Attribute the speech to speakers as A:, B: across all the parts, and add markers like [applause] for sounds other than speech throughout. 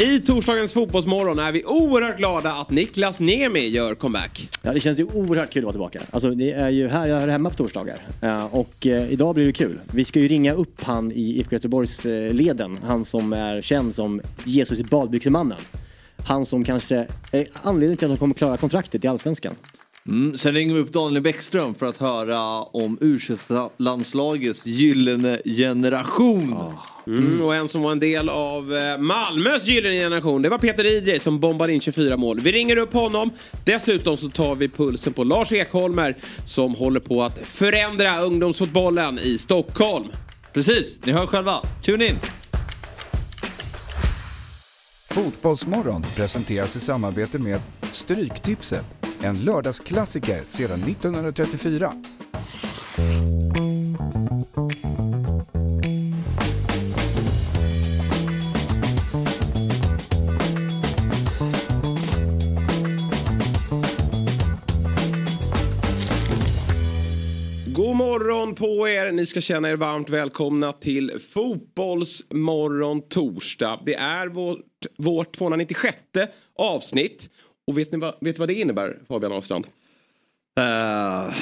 A: I torsdagens Fotbollsmorgon är vi oerhört glada att Niklas Nemi gör comeback.
B: Ja, det känns ju oerhört kul att vara tillbaka. Alltså, det är ju här jag hör hemma på torsdagar. Uh, och uh, idag blir det kul. Vi ska ju ringa upp han i IFK Göteborgs uh, leden. Han som är känd som Jesus i badbyxemannen. Han som kanske är anledningen till att han kommer klara kontraktet i Allsvenskan.
C: Mm, sen ringer vi upp Daniel Bäckström för att höra om u landslagets gyllene generation. Oh.
A: Mm, och en som var en del av eh, Malmös gyllene generation, det var Peter Ije som bombade in 24 mål. Vi ringer upp honom. Dessutom så tar vi pulsen på Lars Ekholmer som håller på att förändra ungdomsfotbollen i Stockholm.
C: Precis, ni hör själva. Tune in!
D: Fotbollsmorgon presenteras i samarbete med Stryktipset en lördagsklassiker sedan 1934.
A: God morgon på er. Ni ska känna er varmt välkomna till Fotbollsmorgon torsdag. Det är vårt, vårt 296 avsnitt. Och vet ni vad, vet vad det innebär Fabian Ahlstrand?
C: Uh,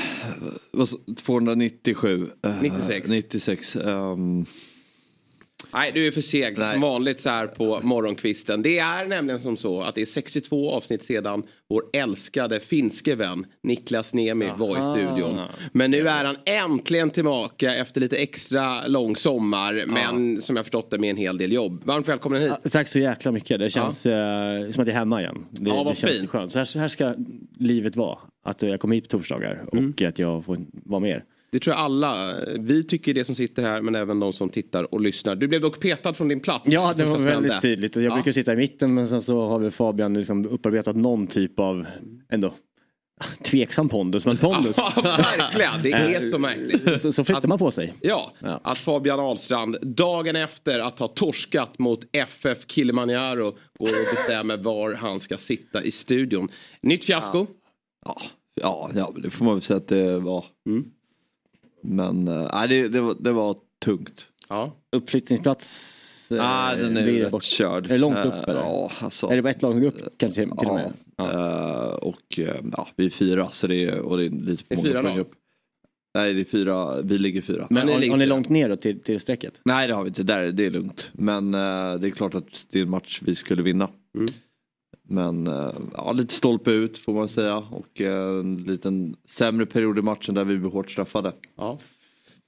C: 297.
A: Uh, 96.
C: 96. Um...
A: Nej, du är för seg Nej. som vanligt så här på morgonkvisten. Det är nämligen som så att det är 62 avsnitt sedan vår älskade finske vän Niklas Niemi Aha. var i studion. Men nu är han äntligen tillbaka efter lite extra lång sommar. Men som jag förstått det med en hel del jobb. Varmt välkommen hit.
B: Ja, tack så jäkla mycket. Det känns ja. uh, som att jag är hemma igen. Det,
A: ja, vad
B: det känns
A: fint.
B: skönt. Så här, här, ska livet vara. Att jag kommer hit på torsdagar mm. och att jag får vara med er.
A: Det tror jag alla. Vi tycker det som sitter här men även de som tittar och lyssnar. Du blev dock petad från din plats.
B: Ja det var väldigt tydligt. Jag ja. brukar sitta i mitten men sen så har väl Fabian liksom upparbetat någon typ av ändå tveksam pondus, men pondus. [laughs]
A: Ja, verkligen, det är så märkligt.
B: Så, så flyttar att, man på sig.
A: Ja, ja, att Fabian Ahlstrand dagen efter att ha torskat mot FF Kilimanjaro går och bestämmer var han ska sitta i studion. Nytt fiasko?
C: Ja, ja, ja det får man väl säga att det var. Mm. Men äh, det, det, var, det var tungt.
B: Ja. Uppflyttningsplats
C: Ah, den är rätt bort. körd.
B: Är det långt upp uh, eller? Ja, alltså, är det bara ett lag som går upp kanske till ja, och med?
C: Ja. Uh, och ja, vi är fyra så det är, och det är lite för
A: många poäng upp.
C: Nej det är fyra, vi ligger fyra.
B: Men, har, har ni långt ner då till, till strecket?
C: Nej det har vi inte, där, det är lugnt. Men uh, det är klart att det är en match vi skulle vinna. Mm. Men eh, ja, lite stolpe ut får man säga och eh, en liten sämre period i matchen där vi blev hårt straffade.
A: Ja.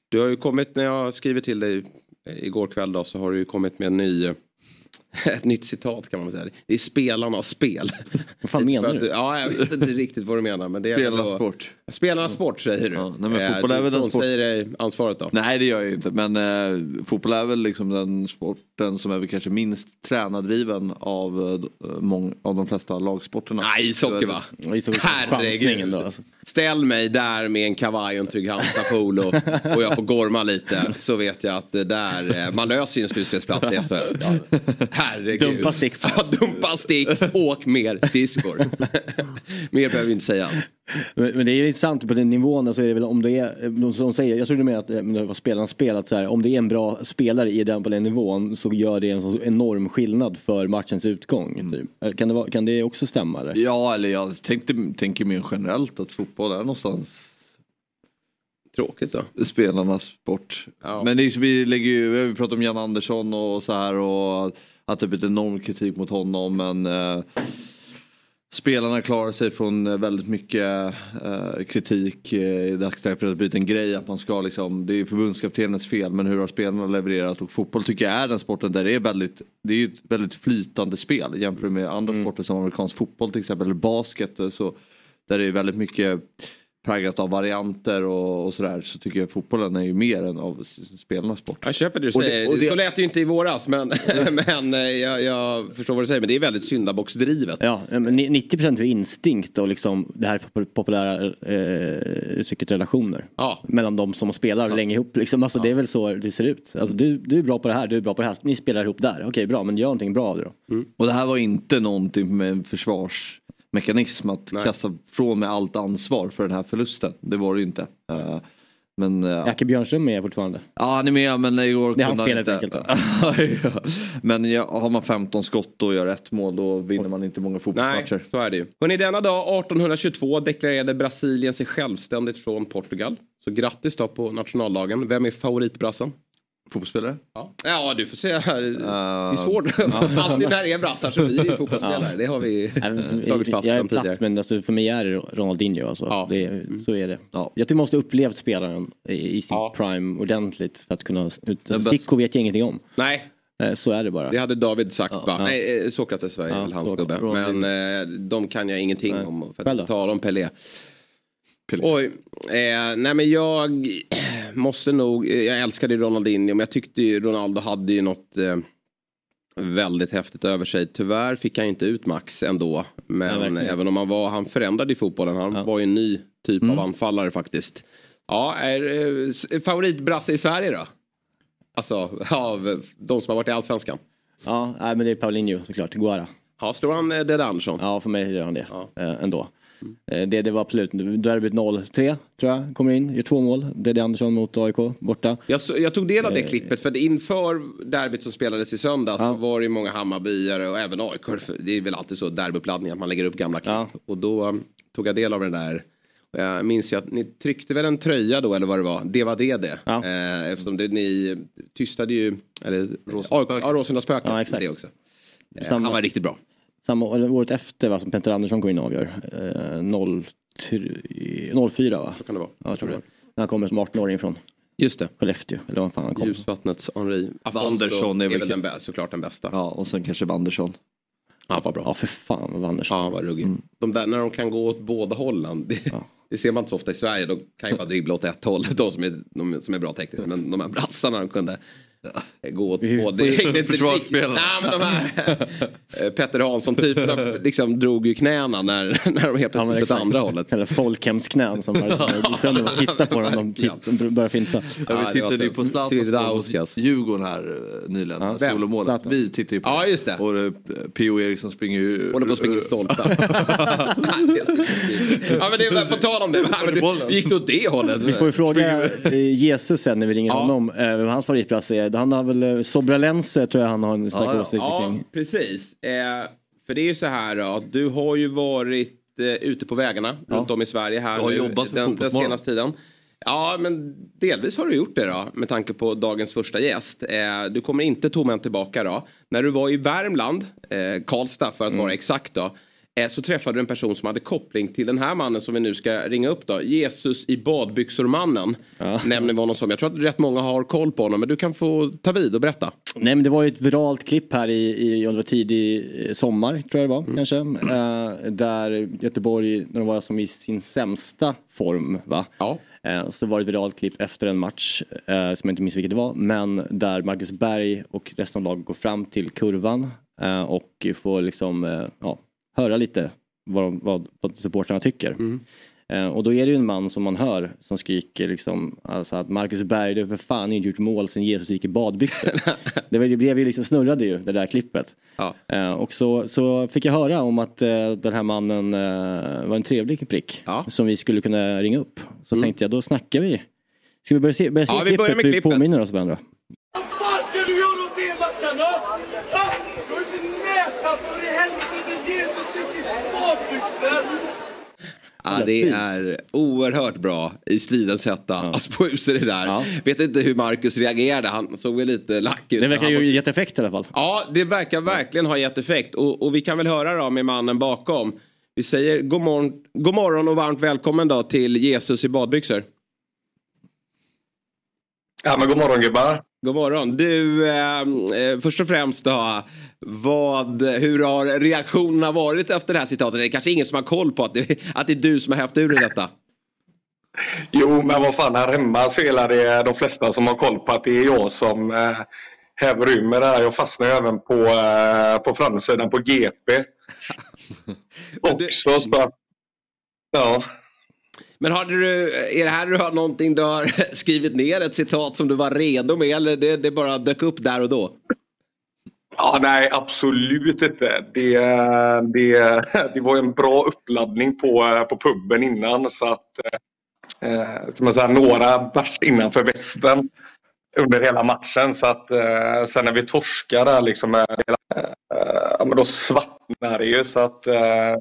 A: Du har ju kommit när jag skriver till dig igår kväll då så har du ju kommit med en ny eh, [laughs] ett nytt citat kan man säga. Det är spelarnas spel.
B: Vad fan menar du?
A: Ja, jag vet inte [laughs] riktigt vad du menar. Men det är
C: spelarnas sport.
A: Spelarnas sport säger du. Ja,
C: nej, men fotboll är väl den
A: sport... säger dig ansvaret då?
C: Nej det gör jag inte. Men eh, fotboll är väl liksom den sporten som är väl kanske minst tränardriven av, eh, mång, av de flesta lagsporterna.
A: Nej, ishockey va? Herregud. Alltså. Ställ mig där med en kavaj och en trygg Halmstad-polo [laughs] och jag får gorma lite. Så vet jag att det där, eh, man löser ju en slutspelsplats i SHL. Herregud.
B: Dumpa stick.
A: Ja, dumpa stick. Åk mer skridskor. [laughs] mer behöver vi inte säga.
B: Men, men, det är intressant på den nivån, alltså är det väl om det är, de, som säger, jag tror du menar att eh, vad spelarna spelat så här, om det är en bra spelare i den på den nivån så gör det en så enorm skillnad för matchens utgång. Mm. Typ. Eh, kan, det, kan det också stämma? Eller?
C: Ja, eller jag tänkte, tänker mer generellt att fotboll är någonstans
A: Tråkigt då.
C: Spelarnas sport. Ja. Men är, vi lägger ju, vi har pratat om Jan Andersson och så här och att det blivit enorm kritik mot honom men eh, Spelarna klarar sig från väldigt mycket eh, kritik eh, i dagsläget för att det blivit en grej att man ska liksom, det är förbundskaptenens fel men hur har spelarna levererat och fotboll tycker jag är den sporten där det är väldigt, det är ett väldigt flytande spel jämfört med andra mm. sporter som amerikansk fotboll till exempel eller basket så där det är väldigt mycket präglat av varianter och, och sådär så tycker jag fotbollen är ju mer än av spelarnas sport.
A: Jag köper det du säger. Och det, och det... Så lät det ju inte i våras men, [laughs] men eh, jag, jag, förstår vad du säger. Men det är väldigt syndabocksdrivet.
B: Ja, 90% är instinkt och liksom det här populära eh, uttrycket relationer.
A: Ja.
B: Mellan de som spelar ja. länge ihop. Liksom. Alltså, ja. Det är väl så det ser ut. Alltså, du, du är bra på det här, du är bra på det här. Ni spelar ihop där. Okej, bra, men gör någonting bra av det då.
C: Mm. Och det här var inte någonting med försvars mekanism att Nej. kasta från mig allt ansvar för den här förlusten. Det var det ju inte. Uh, Men, ja.
B: Jacke Björnström är fortfarande.
C: Ja han är med men igår
B: Det är hans fel helt enkelt. [laughs]
C: men ja, har man 15 skott och gör ett mål då vinner man inte många fotbollsmatcher.
A: Nej, så är det ju. Hörrni, denna dag 1822 deklarerade Brasilien sig självständigt från Portugal. Så grattis då på nationaldagen. Vem är favoritbrassen?
C: Fotbollsspelare?
A: Ja. ja, du får säga. Här. Det är svårt. [laughs] Alltid när det är brassar så blir det fotbollsspelare. Det har vi slagit fast
B: Jag är platt men alltså, för mig är det Ronaldinho. Alltså.
A: Ja.
B: Det, är- så är det. Jag tror man måste ha upplevt spelaren i, sin prime ordentligt för att kunna... Alltså, Zico vet jag ingenting om.
A: Nej.
B: Eh, Så är det bara.
A: Det hade David sagt va?
B: Ja.
A: Nej, eh, Sokrates var
B: Ja,
A: hans gubbe.
B: Ronaldinho.
A: Men eh, de kan jag ingenting
B: Nej.
A: om. För att tala om Pelé. Oj, eh, nej men jag måste nog, eh, jag älskade ju Ronaldinho men jag tyckte ju Ronaldo hade ju något eh, väldigt häftigt över sig. Tyvärr fick han inte ut max ändå.
B: Ja,
A: Men
B: verkligen.
A: även om han var, han förändrade ju fotbollen. Han var ju en ny typ av anfallare faktiskt. Ja, är eh, favoritbrasse i Sverige då? Alltså av de som har varit i Allsvenskan.
B: Ja, men det är Paulinho såklart. Guara.
A: Ja, slår han eh, Dede Andersson?
B: Ja, för mig gör han det eh, ändå. Eh, Det, det var absolut, derbyt 0-3 tror jag, kommer in, gör två mål. Dede Andersson mot AIK, borta.
A: Jag, så, jag tog del av det
B: Eh.
A: klippet för inför derbyt som spelades i söndags så var det ju många Hammarbyare och även AIK. Det är väl alltid så derbyuppladdning att man lägger upp gamla klipp. Och då um, tog jag del av den där. Och Jag minns ju att ni tryckte väl en tröja då eller vad det var. Det var det det. Eh, eftersom det, ni tystade ju, eller AIK, ja, Råsunda spöken.
B: Ja, exakt.
A: Det också. Eh, Han var riktigt bra.
B: Samma, eller året efter va, som Peter Andersson går in och avgör. Eh, 03 04 va?
A: Så kan det vara.
B: Ja, jag tror det. När han kommer som 18-åring från
A: Just det.
B: Skellefteå. Eller vad fan han kom.
A: Ljusvattnets Henri.
C: Wanderson är
A: är
C: väl
A: den bä- såklart den bästa.
C: Ja och sen kanske Wanderson.
A: Han var bra.
B: Ja för fan vad.
A: Ja, han var ruggig. De där när de kan gå åt båda hållen. Det, det ser man inte så ofta i Sverige. De kan ju bara dribbla åt ett håll. De som är, de som är bra tekniskt. Men de här brassarna de kunde gå åt båda. Det
C: Försvarsspelarna.
A: Nej, men de här [laughs] eh, Petter Hansson-typerna liksom drog ju knäna när, [laughs] när de helt
B: Ja,
A: plötsligt åt
B: exakt.
A: andra hållet.
B: Eller folkhemsknän som bara sönder och tittar på dem. De titt, de börjar finta.
C: Ja, vi tittade ju på Zlatans Djurgården här eh, nyligen.
A: Ja,
C: Ja,
A: vem?
C: Solomålet.
B: Zlatan.
C: Vi tittade ju på
A: Ja,
C: det.
A: just det.
C: Och eh, P.O. Eriksson springer ju...
A: Håller på att springa i stolpar. [laughs] ja men det är på tal om det. Men du, gick du åt det hållet?
B: Vi får ju fråga Jesus sen när vi ringer
A: Ja.
B: honom. hans favoritplats är. Han har väl eh, Sobralense tror jag han har en stark
C: Ja, ja.
B: åsikt
A: Ja,
B: kring.
A: precis. Eh, för det är ju så här då, att du har ju varit eh, ute på vägarna runt om i Sverige här
C: Du har
A: nu,
C: jobbat för
A: den, den senaste tiden. Ja, men delvis har du gjort det då, med tanke på dagens första gäst. Eh, du kommer inte tomhänt tillbaka då. När du var i Värmland, eh, Karlstad för att vara exakt då, eh, så träffade du en person som hade koppling till den här mannen som vi nu ska ringa upp då. Jesus i badbyxor-mannen. Nämner vi honom som. Jag tror att rätt många har koll på honom, men du kan få ta vid och berätta.
B: Nej men det var ju ett viralt klipp här i, i om det var tidig eh, sommar tror jag det var
A: Mm.
B: kanske. Eh, där Göteborg, när de var som i sin sämsta form va.
A: Ja.
B: Eh, så var det ett viralt klipp efter en match eh, som jag inte minns vilket det var. Men där Marcus Berg och resten av laget går fram till kurvan eh, och får liksom eh, ja, höra lite vad, de, vad, vad supportrarna tycker. Eh, och då är det ju en man som man hör som skriker liksom alltså att Marcus Berg, du har för fan inte gjort mål sen Jesus gick i badbyxor. [laughs] det, var, det blev ju liksom snurrade ju det där klippet.
A: Ja.
B: Eh, och så, så fick jag höra om att eh, den här mannen eh, var en trevlig prick
A: Ja.
B: som vi skulle kunna ringa upp. Så tänkte jag, då snackar vi. Ska vi börja se, börja se
A: Ja, vi
B: klippet?
A: börjar med
B: Vi
A: klippet.
B: påminner oss varandra.
E: Vad fan ska du göra åt det matchen då? Ha? Du har inte mätat för i helvete Jesus gick i badbyxor!
A: Ja, det är oerhört bra i stridens hetta att få ur sig det där.
B: Ja.
A: Vet inte hur Marcus reagerade, han såg väl lite lack ut.
B: Det verkar ju
A: var-
B: gett effekt i alla fall.
A: Ja, det verkar verkligen ha gett effekt. Och, och vi kan väl höra då med mannen bakom. Vi säger god morgon, god morgon och varmt välkommen då till Jesus i badbyxor.
F: Ja, men god morgon gubbar.
A: God morgon. Du, eh, eh, först och främst då. Vad, hur har reaktionerna varit efter det här citatet? Det är kanske ingen som har koll på att det, att det är du som har haft ur dig detta.
F: Jo, men vad fan, här hemma så är det de flesta som har koll på att det är jag som eh, häver ur mig det här. Jag fastnar även på, eh, på framsidan på GP. [laughs] Också så att, ja.
A: Men har du, är det här du har någonting du har [laughs] skrivit ner ett citat som du var redo med eller det, det bara dök upp där och då?
F: Ja, nej, absolut inte. Det, det, [laughs] det var en bra uppladdning på, på puben innan. Så att, eh, ska man säga, några bärs innanför västen under hela matchen. Så att eh, sen när vi torskar där liksom, eh, eh men då svartnar det ju. Så att, eh,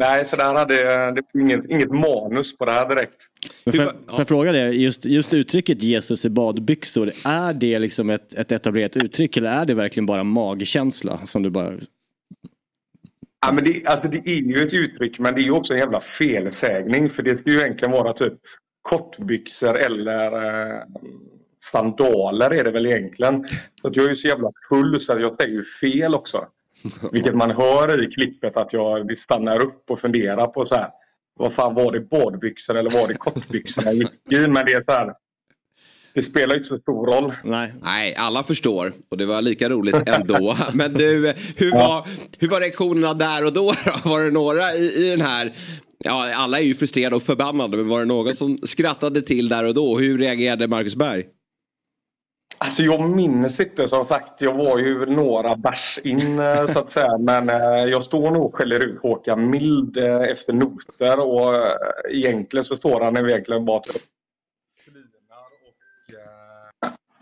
F: nej, så där hade det inget, inget manus på det här direkt.
B: Men får, jag, fråga det, just, just uttrycket Jesus i badbyxor, är det liksom ett, ett etablerat uttryck eller är det verkligen bara magkänsla som du bara
F: Ja, men det, alltså det är ju ett uttryck men det är ju också en jävla felsägning för det ska ju egentligen vara typ kortbyxor eller eh, sandaler är det väl egentligen. Så att jag är ju så jävla full så att jag säger ju fel också. [laughs] Vilket man hör i klippet att jag stannar upp och funderar på så här. Vad fan var det badbyxor eller var det kortbyxor jag gick i? Men det är så här. Det spelar inte så stor roll.
A: Nej. Nej, alla förstår. Och det var lika roligt ändå. [laughs] Men du, hur var, hur var reaktionerna där och då? då? [laughs] Var det några i, i den här... Ja, alla är ju frustrerade och förbannade. Men var det någon som skrattade till där och då? Hur reagerade Marcus Berg?
F: Alltså jag minns inte som sagt. Jag var ju några bärs in eh, så att säga. [laughs] Men eh, jag står nog och skäller ut Håkan Mild eh, efter noter och egentligen så står han egentligen bara typ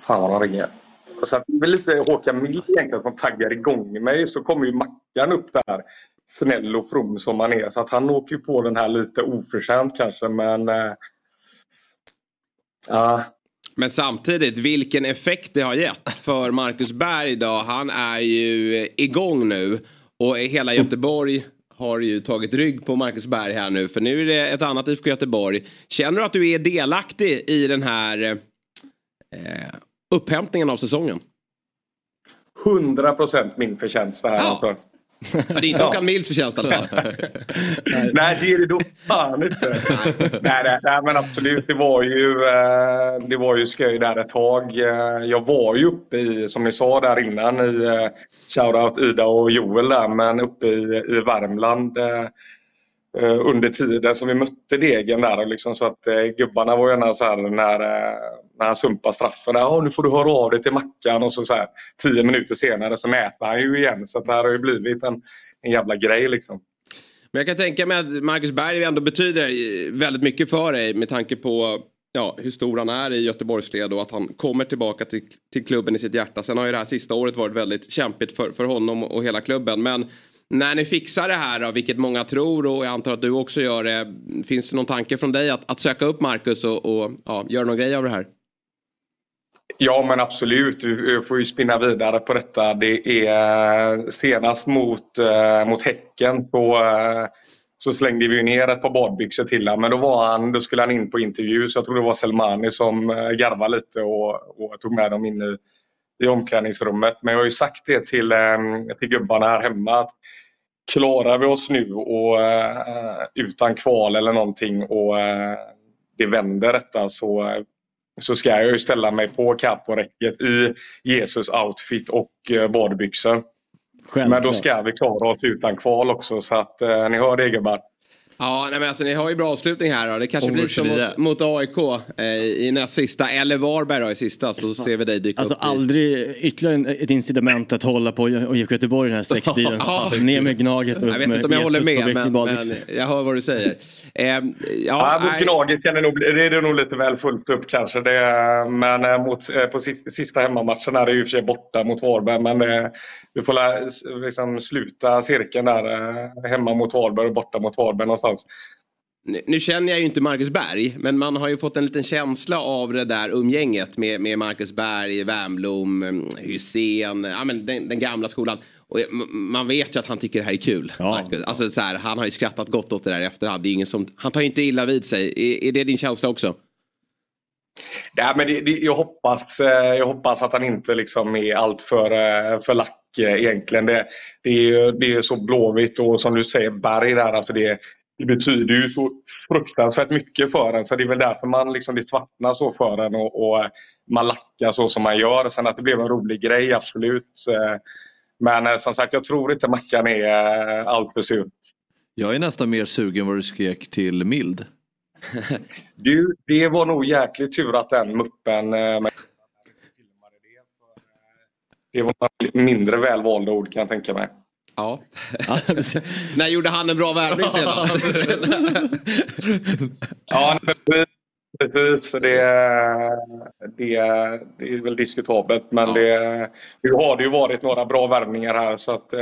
F: Fan vad de ringer. Så att det är lite Håkan Mild egentligen som taggar igång mig. Så kommer ju Mackan upp där. Snäll och from som han är. Så att han åker ju på den här lite oförtjänt kanske men... Äh,
A: ja. Men samtidigt, vilken effekt det har gett för Marcus Berg då. Han är ju igång nu. Och hela Göteborg har ju tagit rygg på Marcus Berg här nu. För nu är det ett annat IFK Göteborg. Känner du att du är delaktig i den här eh, upphämtningen av säsongen?
F: 100 procent min förtjänst det här. Ja.
A: Men det är inte Håkan Milds förtjänst i alla fall.
F: nej, det är det då fan inte. [laughs] nej, nej, nej, men absolut. Det var ju, eh, det var ju skoj där ett tag. Eh, jag var ju uppe i, som ni sa där innan, i eh, shoutout Ida och Joel där, men uppe i, i Värmland Eh, under tiden som vi mötte Degen där. Liksom, så att eh, gubbarna var gärna så här när eh, när han sumpar straffen. Ja, nu får du höra av dig till Mackan och så, så här, tio minuter senare så mäter han ju igen. Så det här har ju blivit en, en jävla grej liksom.
A: Men jag kan tänka mig att Marcus Berg ändå betyder väldigt mycket för dig med tanke på ja, hur stor han är i Göteborgsled och att han kommer tillbaka till, till klubben i sitt hjärta. Sen har ju det här sista året varit väldigt kämpigt för, för honom och hela klubben. Men när ni fixar det här då, vilket många tror och jag antar att du också gör det. Finns det någon tanke från dig att, att söka upp Marcus och, och ja, göra någon grej av det här?
F: Ja men absolut, Vi får ju spinna vidare på detta. Det är eh, senast mot, eh, mot Häcken på, eh, så slängde vi ner ett par badbyxor till honom. Men då, var han, då skulle han in på intervju så jag tror det var Selmani som eh, garvade lite och, och tog med dem in i, i omklädningsrummet. Men jag har ju sagt det till, eh, till gubbarna här hemma att klarar vi oss nu och, utan kval eller någonting och det vänder detta så så ska jag ju ställa mig på caporäcket i Jesus outfit och eh, badbyxor. Men då ska vi klara oss utan kval också så att eh, ni hör det gubbar.
A: Ja, nej men alltså ni har ju bra avslutning här då. Det kanske blir som mot, mot AIK eh, i näst sista. Eller Varberg då i sista så ser vi dig dyka
B: alltså,
A: upp.
B: Alltså aldrig ytterligare ett incitament att hålla på IFK Göteborg den här sextiden. [laughs] ja. Ner med Gnaget och
A: Jag vet inte om jag håller med men, men, jag hör vad du säger.
F: Eh, ja, ja, mot Gnaget kan det nog, det är det nog lite väl fullt upp kanske. Det, men eh, mot, eh, på sista, hemmamatchen är det och för sig borta mot Varberg. Men det, vi får lä, liksom sluta cirkeln där. Hemma mot Varberg och borta mot Varberg någonstans.
A: Nu, känner jag ju inte Marcus Berg, men man har ju fått en liten känsla av det där umgänget med, med Marcus Berg, Wernbloom, mm, Hussein, ja, men den, den, gamla skolan. Och man vet ju att han tycker det här är kul. Ja. Alltså, så här, han har ju skrattat gott åt det där i efterhand. Det är ingen som, han tar ju inte illa vid sig. Är, är det din känsla också?
F: Nej, men det, det, jag, hoppas, eh, jag hoppas att han inte liksom är allt för, eh, för lack eh, egentligen. Det, det, är, det är så blåvitt och som du säger Berg där. Alltså det, det betyder ju så fruktansvärt mycket för en så det är väl därför man liksom, det svartnar så för en och, och man lackar så som man gör. Sen att det blev en rolig grej, absolut. Men som sagt, jag tror inte Mackan är alltför sur.
C: Jag är nästan mer sugen vad du skrek till Mild. [laughs]
F: du, det var nog jäkligt tur att den muppen [laughs] det var mindre välvalda ord kan jag tänka mig.
A: Ja. [laughs] När gjorde han en bra värvning sedan? [laughs]
F: ja, Precis, det, det, det är väl diskutabelt. Men ja. det, nu har det ju varit några bra värvningar här. Så att, eh,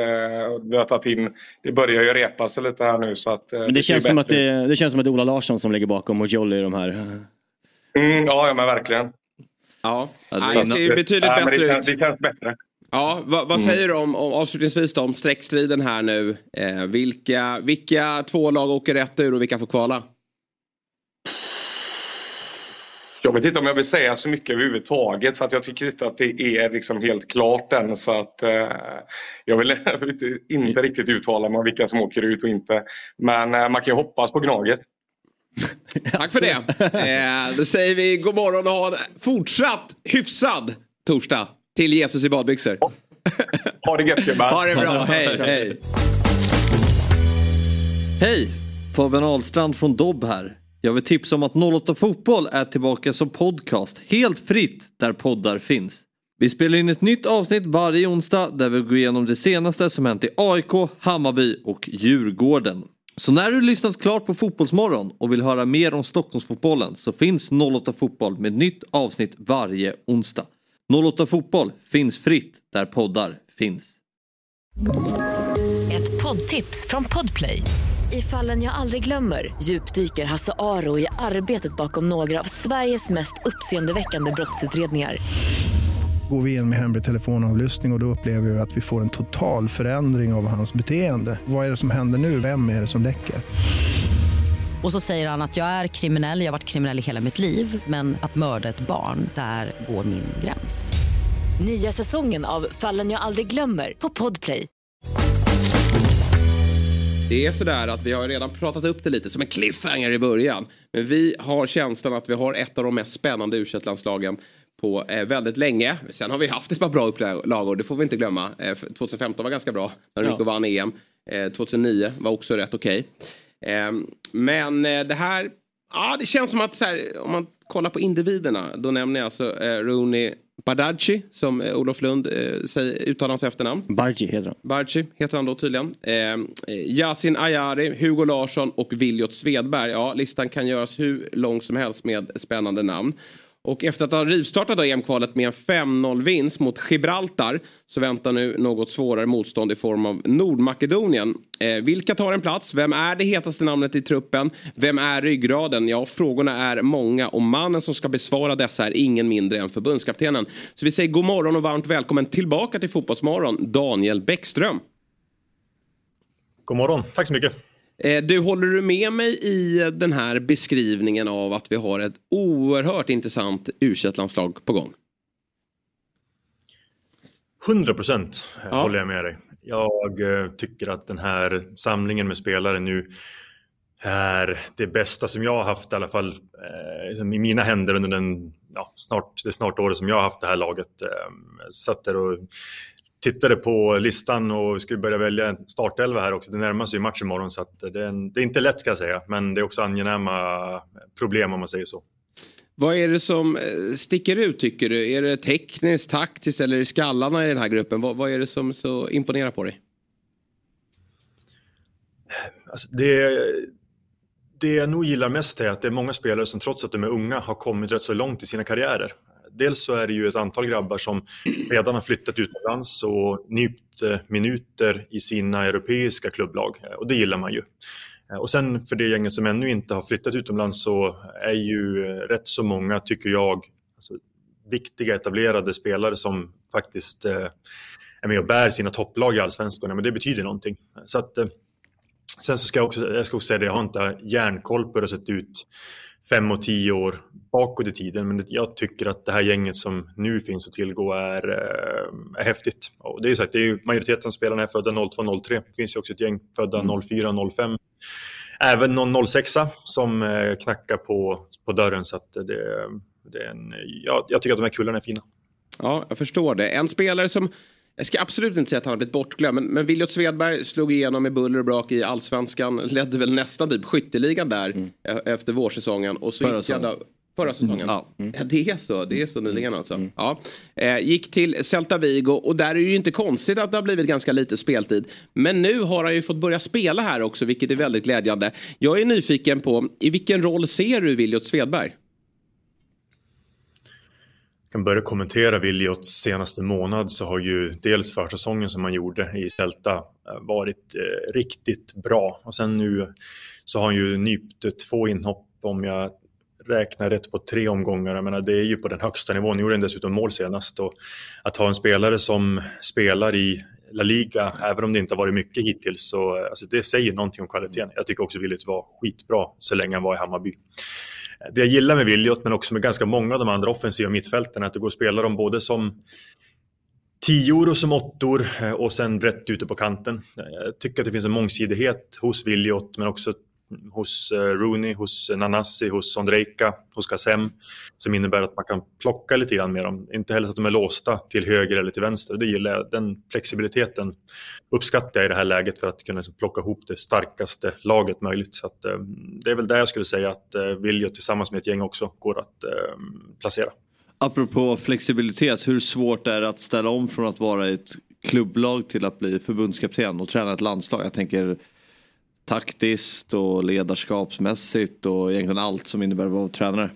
F: vi har tagit in, det börjar ju repa sig lite här nu. Så att,
B: eh, men det, känns som att det, det känns som att det är Ola Larsson som ligger bakom och Jolly de här.
F: Mm, ja, ja, men verkligen.
A: Ja, det ser betydligt ja, bättre
F: det ut. Det känns bättre.
A: Ja, vad, vad mm. säger du om, om, avslutningsvis då, om streckstriden här nu? Eh, vilka, vilka två lag åker rätt ur och vilka får kvala?
F: Jag vet inte om jag vill säga så mycket överhuvudtaget för att jag tycker inte att det är liksom helt klart än. Så att, eh, jag vill [laughs] inte riktigt uttala mig om vilka som åker ut och inte. Men eh, man kan ju hoppas på Gnaget. [laughs]
A: Tack för det. [laughs] Eh, då säger vi god morgon och ha en fortsatt hyfsad torsdag till Jesus i badbyxor.
F: Ha det gött gubbar.
A: Ha det bra, hej, hej.
C: Hej, Fabian Ahlstrand från Dobb här. Jag vill tipsa om att 08 Fotboll är tillbaka som podcast helt fritt där poddar finns. Vi spelar in ett nytt avsnitt varje onsdag där vi går igenom det senaste som hänt i AIK, Hammarby och Djurgården. Så när du lyssnat klart på Fotbollsmorgon och vill höra mer om Stockholmsfotbollen så finns 08 Fotboll med nytt avsnitt varje onsdag. 08 Fotboll finns fritt där poddar finns.
G: Ett poddtips från Podplay. I fallen jag aldrig glömmer djupdyker Hasse Aro i arbetet bakom några av Sveriges mest uppseendeväckande brottsutredningar
H: går vi in med hemlig telefonavlyssning och, och då upplever vi att vi får en total förändring av hans beteende. Vad är det som händer nu? Vem är det som läcker?
I: Och så säger han att jag är kriminell, jag har varit kriminell i hela mitt liv men att mörda ett barn, där går min gräns.
G: Nya säsongen av Fallen jag aldrig glömmer på Podplay.
A: Det är sådär att vi har redan pratat upp det lite som en cliffhanger i början. Men vi har känslan att vi har ett av de mest spännande u på eh, väldigt länge. Sen har vi haft ett par bra upplag och det får vi inte glömma. Eh, 2015 var ganska bra när de gick och vann EM. Eh, 2009 var också rätt okej. Okay. Eh, men eh, det här, ja det känns som att så här, om man kollar på individerna då nämner jag alltså eh, Rooney Badaji som eh, Olof Lund säger, uttalar hans efternamn.
B: Bargi heter han.
A: Bargi heter han då tydligen. Eh, Yasin Ayari, Hugo Larsson och Viljot Svedberg. Ja, listan kan göras hur lång som helst med spännande namn. Och efter att ha rivstartat EM-kvalet med en 5-0 vinst mot Gibraltar så väntar nu något svårare motstånd i form av Nordmakedonien. Eh, vilka tar en plats? Vem är det hetaste namnet i truppen? Vem är ryggraden? Ja, frågorna är många och mannen som ska besvara dessa är ingen mindre än förbundskaptenen. Så vi säger god morgon och varmt välkommen tillbaka till Fotbollsmorgon, Daniel Bäckström.
J: God morgon, tack så mycket.
A: Eh, du, håller du med mig i den här beskrivningen av att vi har ett oerhört intressant u landslag på gång?
J: 100 procent ja. håller jag med dig. Jag eh, tycker att den här samlingen med spelare nu är det bästa som jag har haft i alla fall eh, i mina händer under den, ja, snart, det snart året som jag har haft det här laget. Eh, satt där och tittade på listan och vi ska börja välja en startelva här också. Det närmar sig match imorgon så det, är en, det är inte lätt ska jag säga. Men det är också angenäma problem om man säger så.
A: Vad är det som eh, sticker ut tycker du? Är det tekniskt, taktiskt eller skallarna i den här gruppen? Vad, vad är det som så imponerar på dig?
J: Alltså det, det jag nog gillar mest är att det är många spelare som trots att de är unga har kommit rätt så långt i sina karriärer dels så är det ju ett antal grabbar som redan har flyttat utomlands och nypt eh, minuter i sina europeiska klubblag eh, och det gillar man ju. Eh, och sen för det gänget som ännu inte har flyttat utomlands så är ju rätt så många, tycker jag, alltså, viktiga etablerade spelare som faktiskt är med och bär sina topplag i allsvenskan. Men det betyder någonting. Så att, sen så ska jag också, jag ska också säga det, jag har inte järnkoll på hur det har sett ut fem och tio år bakåt i tiden. Men jag tycker att det här gänget som nu finns att tillgå är, eh, är häftigt. Och det är ju så att det är majoriteten av spelarna är födda 02-03. Det finns ju också ett gäng födda mm. 04-05. Även någon 06 som eh, knackar på, på dörren. Så att det, det är en, ja, jag tycker att de här kullarna är fina.
A: Ja, jag förstår det. En spelare som jag ska absolut inte säga att han har blivit bortglömd. Men, men Viljot Svedberg slog igenom med buller och brak i allsvenskan. [laughs] Ledde väl nästan typ skytteligan där mm. E- efter vårsäsongen. Och så förra säsongen. Förra säsongen? Mm. Ja. Mm. ja. Det är så, det är så nyligen alltså. Mm. Ja. Eh, gick till Celta Vigo och där är det ju inte konstigt att det har blivit ganska lite speltid. Men nu har han ju fått börja spela här också vilket är väldigt glädjande. Jag är nyfiken på, i vilken roll ser du Viljot Svedberg?
J: Kan börja kommentera Wiljots senaste månad så har ju dels försäsongen som han gjorde i Celta eh, varit eh, riktigt bra. Och sen nu så har han ju nypt två inhopp om jag räknar rätt på tre omgångar. Jag menar, det är ju på den högsta nivån. Nu gjorde han dessutom mål senast. Och att ha en spelare som spelar i La Liga, även om det inte har varit mycket hittills, så eh, alltså, det säger någonting om kvaliteten. Jag tycker också Williot var skitbra så länge han var i Hammarby. Det jag gillar med Williot, men också med ganska många av de andra offensiva mittfälten, är att det går att spela dem både som tior och som åttor eh, och sen brett ute på kanten. Jag tycker att det finns en mångsidighet hos Williot, men också hos eh, Rooney, hos eh, Nanasi, hos Ondrejka, hos Kassem som innebär att man kan plocka lite grann med dem. Inte heller att de är låsta till höger eller till vänster. Det gillar jag. Den flexibiliteten uppskattar jag i det här läget för att kunna liksom plocka ihop det starkaste laget möjligt. Så att, eh, det är väl där jag skulle säga att eh, tillsammans med ett gäng också går att eh, placera.
C: Apropå flexibilitet, hur svårt är det att ställa om från att vara ett klubblag till att bli förbundskapten och träna ett landslag? Jag tänker taktiskt och ledarskapsmässigt och egentligen allt som innebär att vara tränare?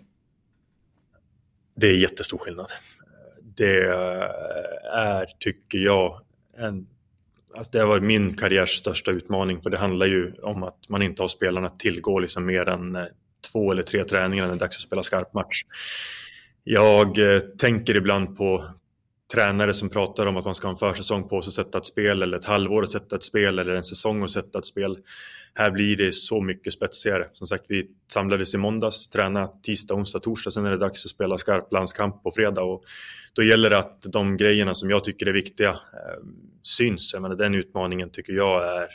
J: Det är jättestor skillnad. Det är, tycker jag, en, alltså det har varit min karriärs största utmaning för det handlar ju om att man inte har spelarna att tillgå liksom mer än eh, två eller tre träningar när det är dags att spela skarp match. Jag eh, tänker ibland på tränare som pratar om att man ska ha en försäsong på sig att sätta ett spel eller ett halvår att sätta ett spel eller en säsong att sätta ett spel. Här blir det så mycket spetsigare. Som sagt, vi samlades i måndags, tränade tisdag, onsdag, torsdag. Sen är det dags att spela skarp landskamp på fredag. Och då gäller det att de grejerna som jag tycker är viktiga eh, syns. Jag menar, den utmaningen tycker jag är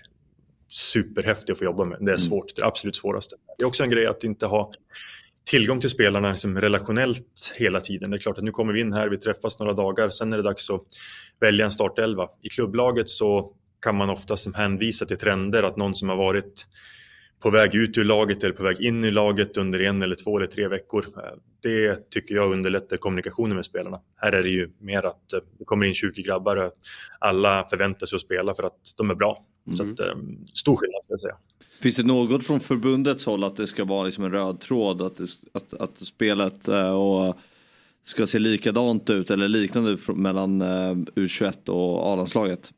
J: superhäftig att få jobba med. Det är mm. svårt, det absolut svåraste. Det är också en grej att inte ha tillgång till spelarna liksom relationellt hela tiden. Det är klart att nu kommer vi in här, vi träffas några dagar, sen är det dags att välja en startelva. I klubblaget så kan man ofta som hänvisa till trender, att någon som har varit på väg ut ur laget eller på väg in i laget under en eller två eller tre veckor. Det tycker jag underlättar kommunikationen med spelarna. Här är det ju mer att eh, det kommer in 20 grabbar och alla förväntar sig att spela för att de är bra. Mm. Så att, eh, stor skillnad skulle jag säga.
C: Finns det något från förbundets håll att det ska vara liksom en röd tråd att, det, att, att spelet eh, och ska se likadant ut eller liknande mellan U21 och A-landslaget?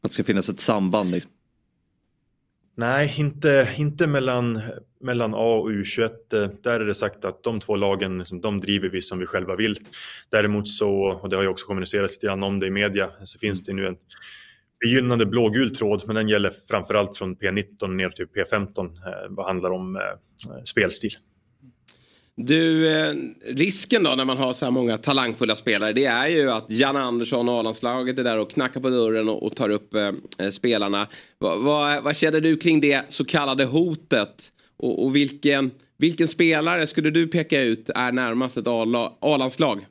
C: Att det ska finnas ett samband? Liksom.
J: Nej, inte, inte mellan, mellan A och U21. Eh, där är det sagt att de två lagen, liksom, de driver vi som vi själva vill. Däremot så, och det har ju också kommunicerats lite grann om det i media, så finns det nu en begynnande blågul tråd, men den gäller framförallt från P19 ner till P15 eh, vad handlar om eh, spelstil.
A: Du, eh, risken då när man har så här många talangfulla spelare det är ju att Jan Andersson och A-landslaget är där och knackar på dörren och, och tar upp eh, eh spelarna. Va, va, vad känner du kring det så kallade hotet? Och, och vilken, vilken spelare skulle du peka ut är närmast ett A-landslag?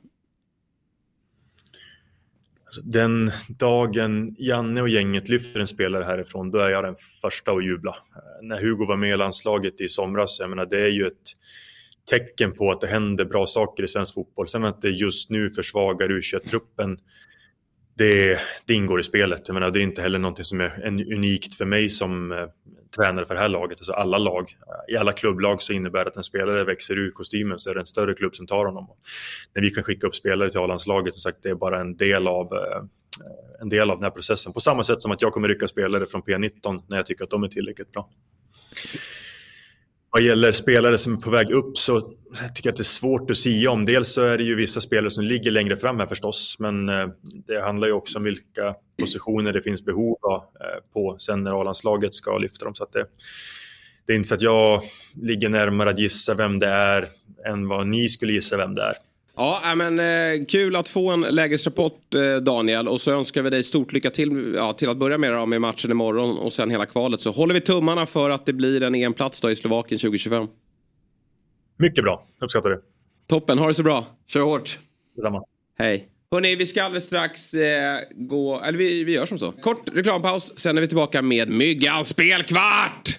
J: Alltså, den dagen Janne och gänget lyfter en spelare härifrån, då är jag den första att jubla. Eh, när Hugo var med i landslaget i somras, jag menar, det är ju ett tecken på att det händer bra saker i svensk fotboll. Sen att det just nu försvagar U21-truppen, det, det, ingår i spelet. Jag menar, det är inte heller någonting som är unikt för mig som eh, tränare för det här laget. Alltså alla lag, i alla klubblag så innebär det att en spelare växer ur kostymen så är det en större klubb som tar honom. När vi kan skicka upp spelare till A-landslaget, som sagt, det är bara en del av eh, en del av den här processen. På samma sätt som att jag kommer rycka spelare från P19 när jag tycker att de är tillräckligt bra. Vad gäller spelare som är på väg upp så tycker jag att det är svårt att säga om. Dels så är det ju vissa spelare som ligger längre fram här förstås, men eh, det handlar ju också om vilka positioner det finns behov av eh, på sen när A-landslaget ska lyfta dem. Så att det, det är inte så att jag ligger närmare att gissa vem det är än vad ni skulle gissa vem det är.
A: Ja, men eh, kul att få en lägesrapport eh, Daniel och så önskar vi dig stort lycka till ja, till att börja med, då, med matchen imorgon och sen hela kvalet så håller vi tummarna för att det blir en EM-plats i Slovakien 2025.
J: Mycket bra, uppskattar det.
A: Toppen, ha det så bra. Kör hårt.
J: Detsamma.
A: Hej. Hörni, vi ska alldeles strax eh, gå, eller vi, vi gör som så. Kort reklampaus, sen är vi tillbaka med Myggans spelkvart!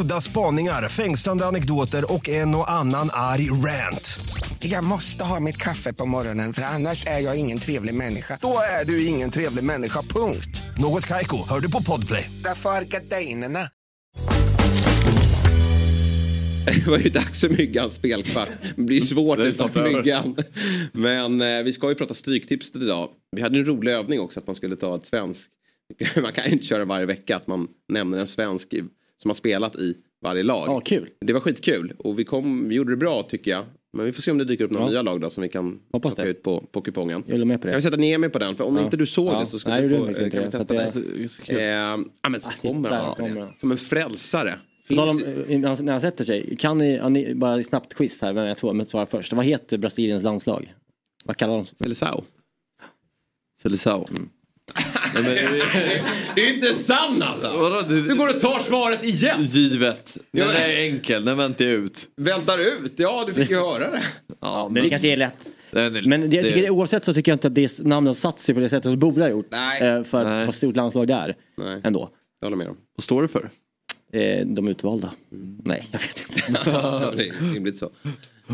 K: Udda spaningar, fängslande anekdoter och en och annan arg rant.
L: Jag måste ha mitt kaffe på morgonen för annars är jag ingen trevlig människa. Då är du ingen trevlig människa, punkt.
K: Något Kaiko, hör du på Podplay.
L: Därför är gardinerna.
A: Det var ju dags för Myggans spelkvart. Det blir svårt utan. Myggan. Men eh, vi ska ju prata stryktipset idag. Vi hade en rolig övning också att man skulle ta ett svenskt. [laughs] Man kan ju inte köra varje vecka att man nämner en svensk som har spelat i varje lag.
B: Ja, kul.
A: Det var skitkul och vi, kom, vi gjorde det bra tycker jag. Men vi får se om det dyker upp några
B: Ja.
A: nya lag då som vi kan
B: Hoppas
A: plocka
B: det.
A: ut på, på kupongen.
B: Jag med på det.
A: Jag vill sätta ner mig på den för om
B: Ja.
A: inte du såg
B: Ja.
A: det så ska
B: Nej,
A: du få...
B: gjorde jag
A: kan
B: inte
A: vi
B: det,
A: testa
B: så att
A: dig. Eh, ja men så
B: Ah,
A: kommer han.
B: kommer.
A: Som en frälsare.
B: Om, eh, när han- sätter sig, kan ni, ni bara snabbt quiz här, vem jag tror, men svara först. Vad heter Brasiliens landslag? Vad kallar de sig?
A: Seleção.
C: Felicao. Nej, men, [laughs]
A: Det är inte sant alltså! Du går och tar svaret igen!
C: givet.
A: Ja,
C: Den
A: men-
C: är enkel, den väntar jag ut.
A: Väntar ut? Ja, du fick ju [laughs] höra det.
C: Ja,
B: Men det kanske är lätt.
C: Är-
B: Men det, jag tycker, oavsett så tycker jag inte att det namnet har satt sig på det sättet som det borde ha gjort.
A: Nej.
B: Eh, För att
C: Nej.
B: ha stort landslag där.
A: Nej,
B: Ändå.
A: jag håller med om.
C: Vad står det för?
B: Eh, De utvalda. Nej, jag vet inte. [laughs]
A: Ja, det är rimligt så.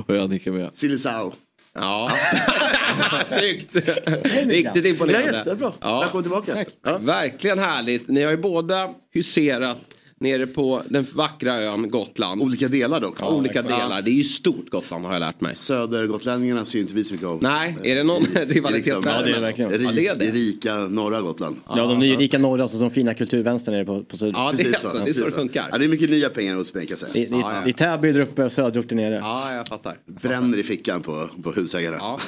C: Och jag nickar med.
M: Silisao.
A: Ja, [laughs] snyggt! Riktigt imponerande.
M: Läget? Det är bra.
A: Ja.
M: Välkommen tillbaka. Ja.
A: Verkligen härligt. Ni har ju båda huserat nere på den vackra ön Gotland.
M: Olika delar dock.
A: Olika delar. Det är ju stort Gotland har jag lärt mig.
M: Södergotlänningarna ser inte vi så mycket av.
A: Nej, är det någon [laughs] rivalitet
M: Liksom,
A: där?
B: Ja, det är det verkligen.
M: rik-
A: Ja, det är det.
M: rika norra Gotland.
B: Ja, de nyrika norra och så som fina kulturvänster nere på, på söder.
A: Ja, det är,
M: Precis
A: så, det är så det funkar.
M: Ja, det är mycket nya pengar hos mig kan jag säga.
B: I, i,
A: Ja, ja.
B: I Täby där uppe och söderort där nere.
A: Ja, jag fattar.
M: Bränner i fickan på, på husägare.
A: Ja.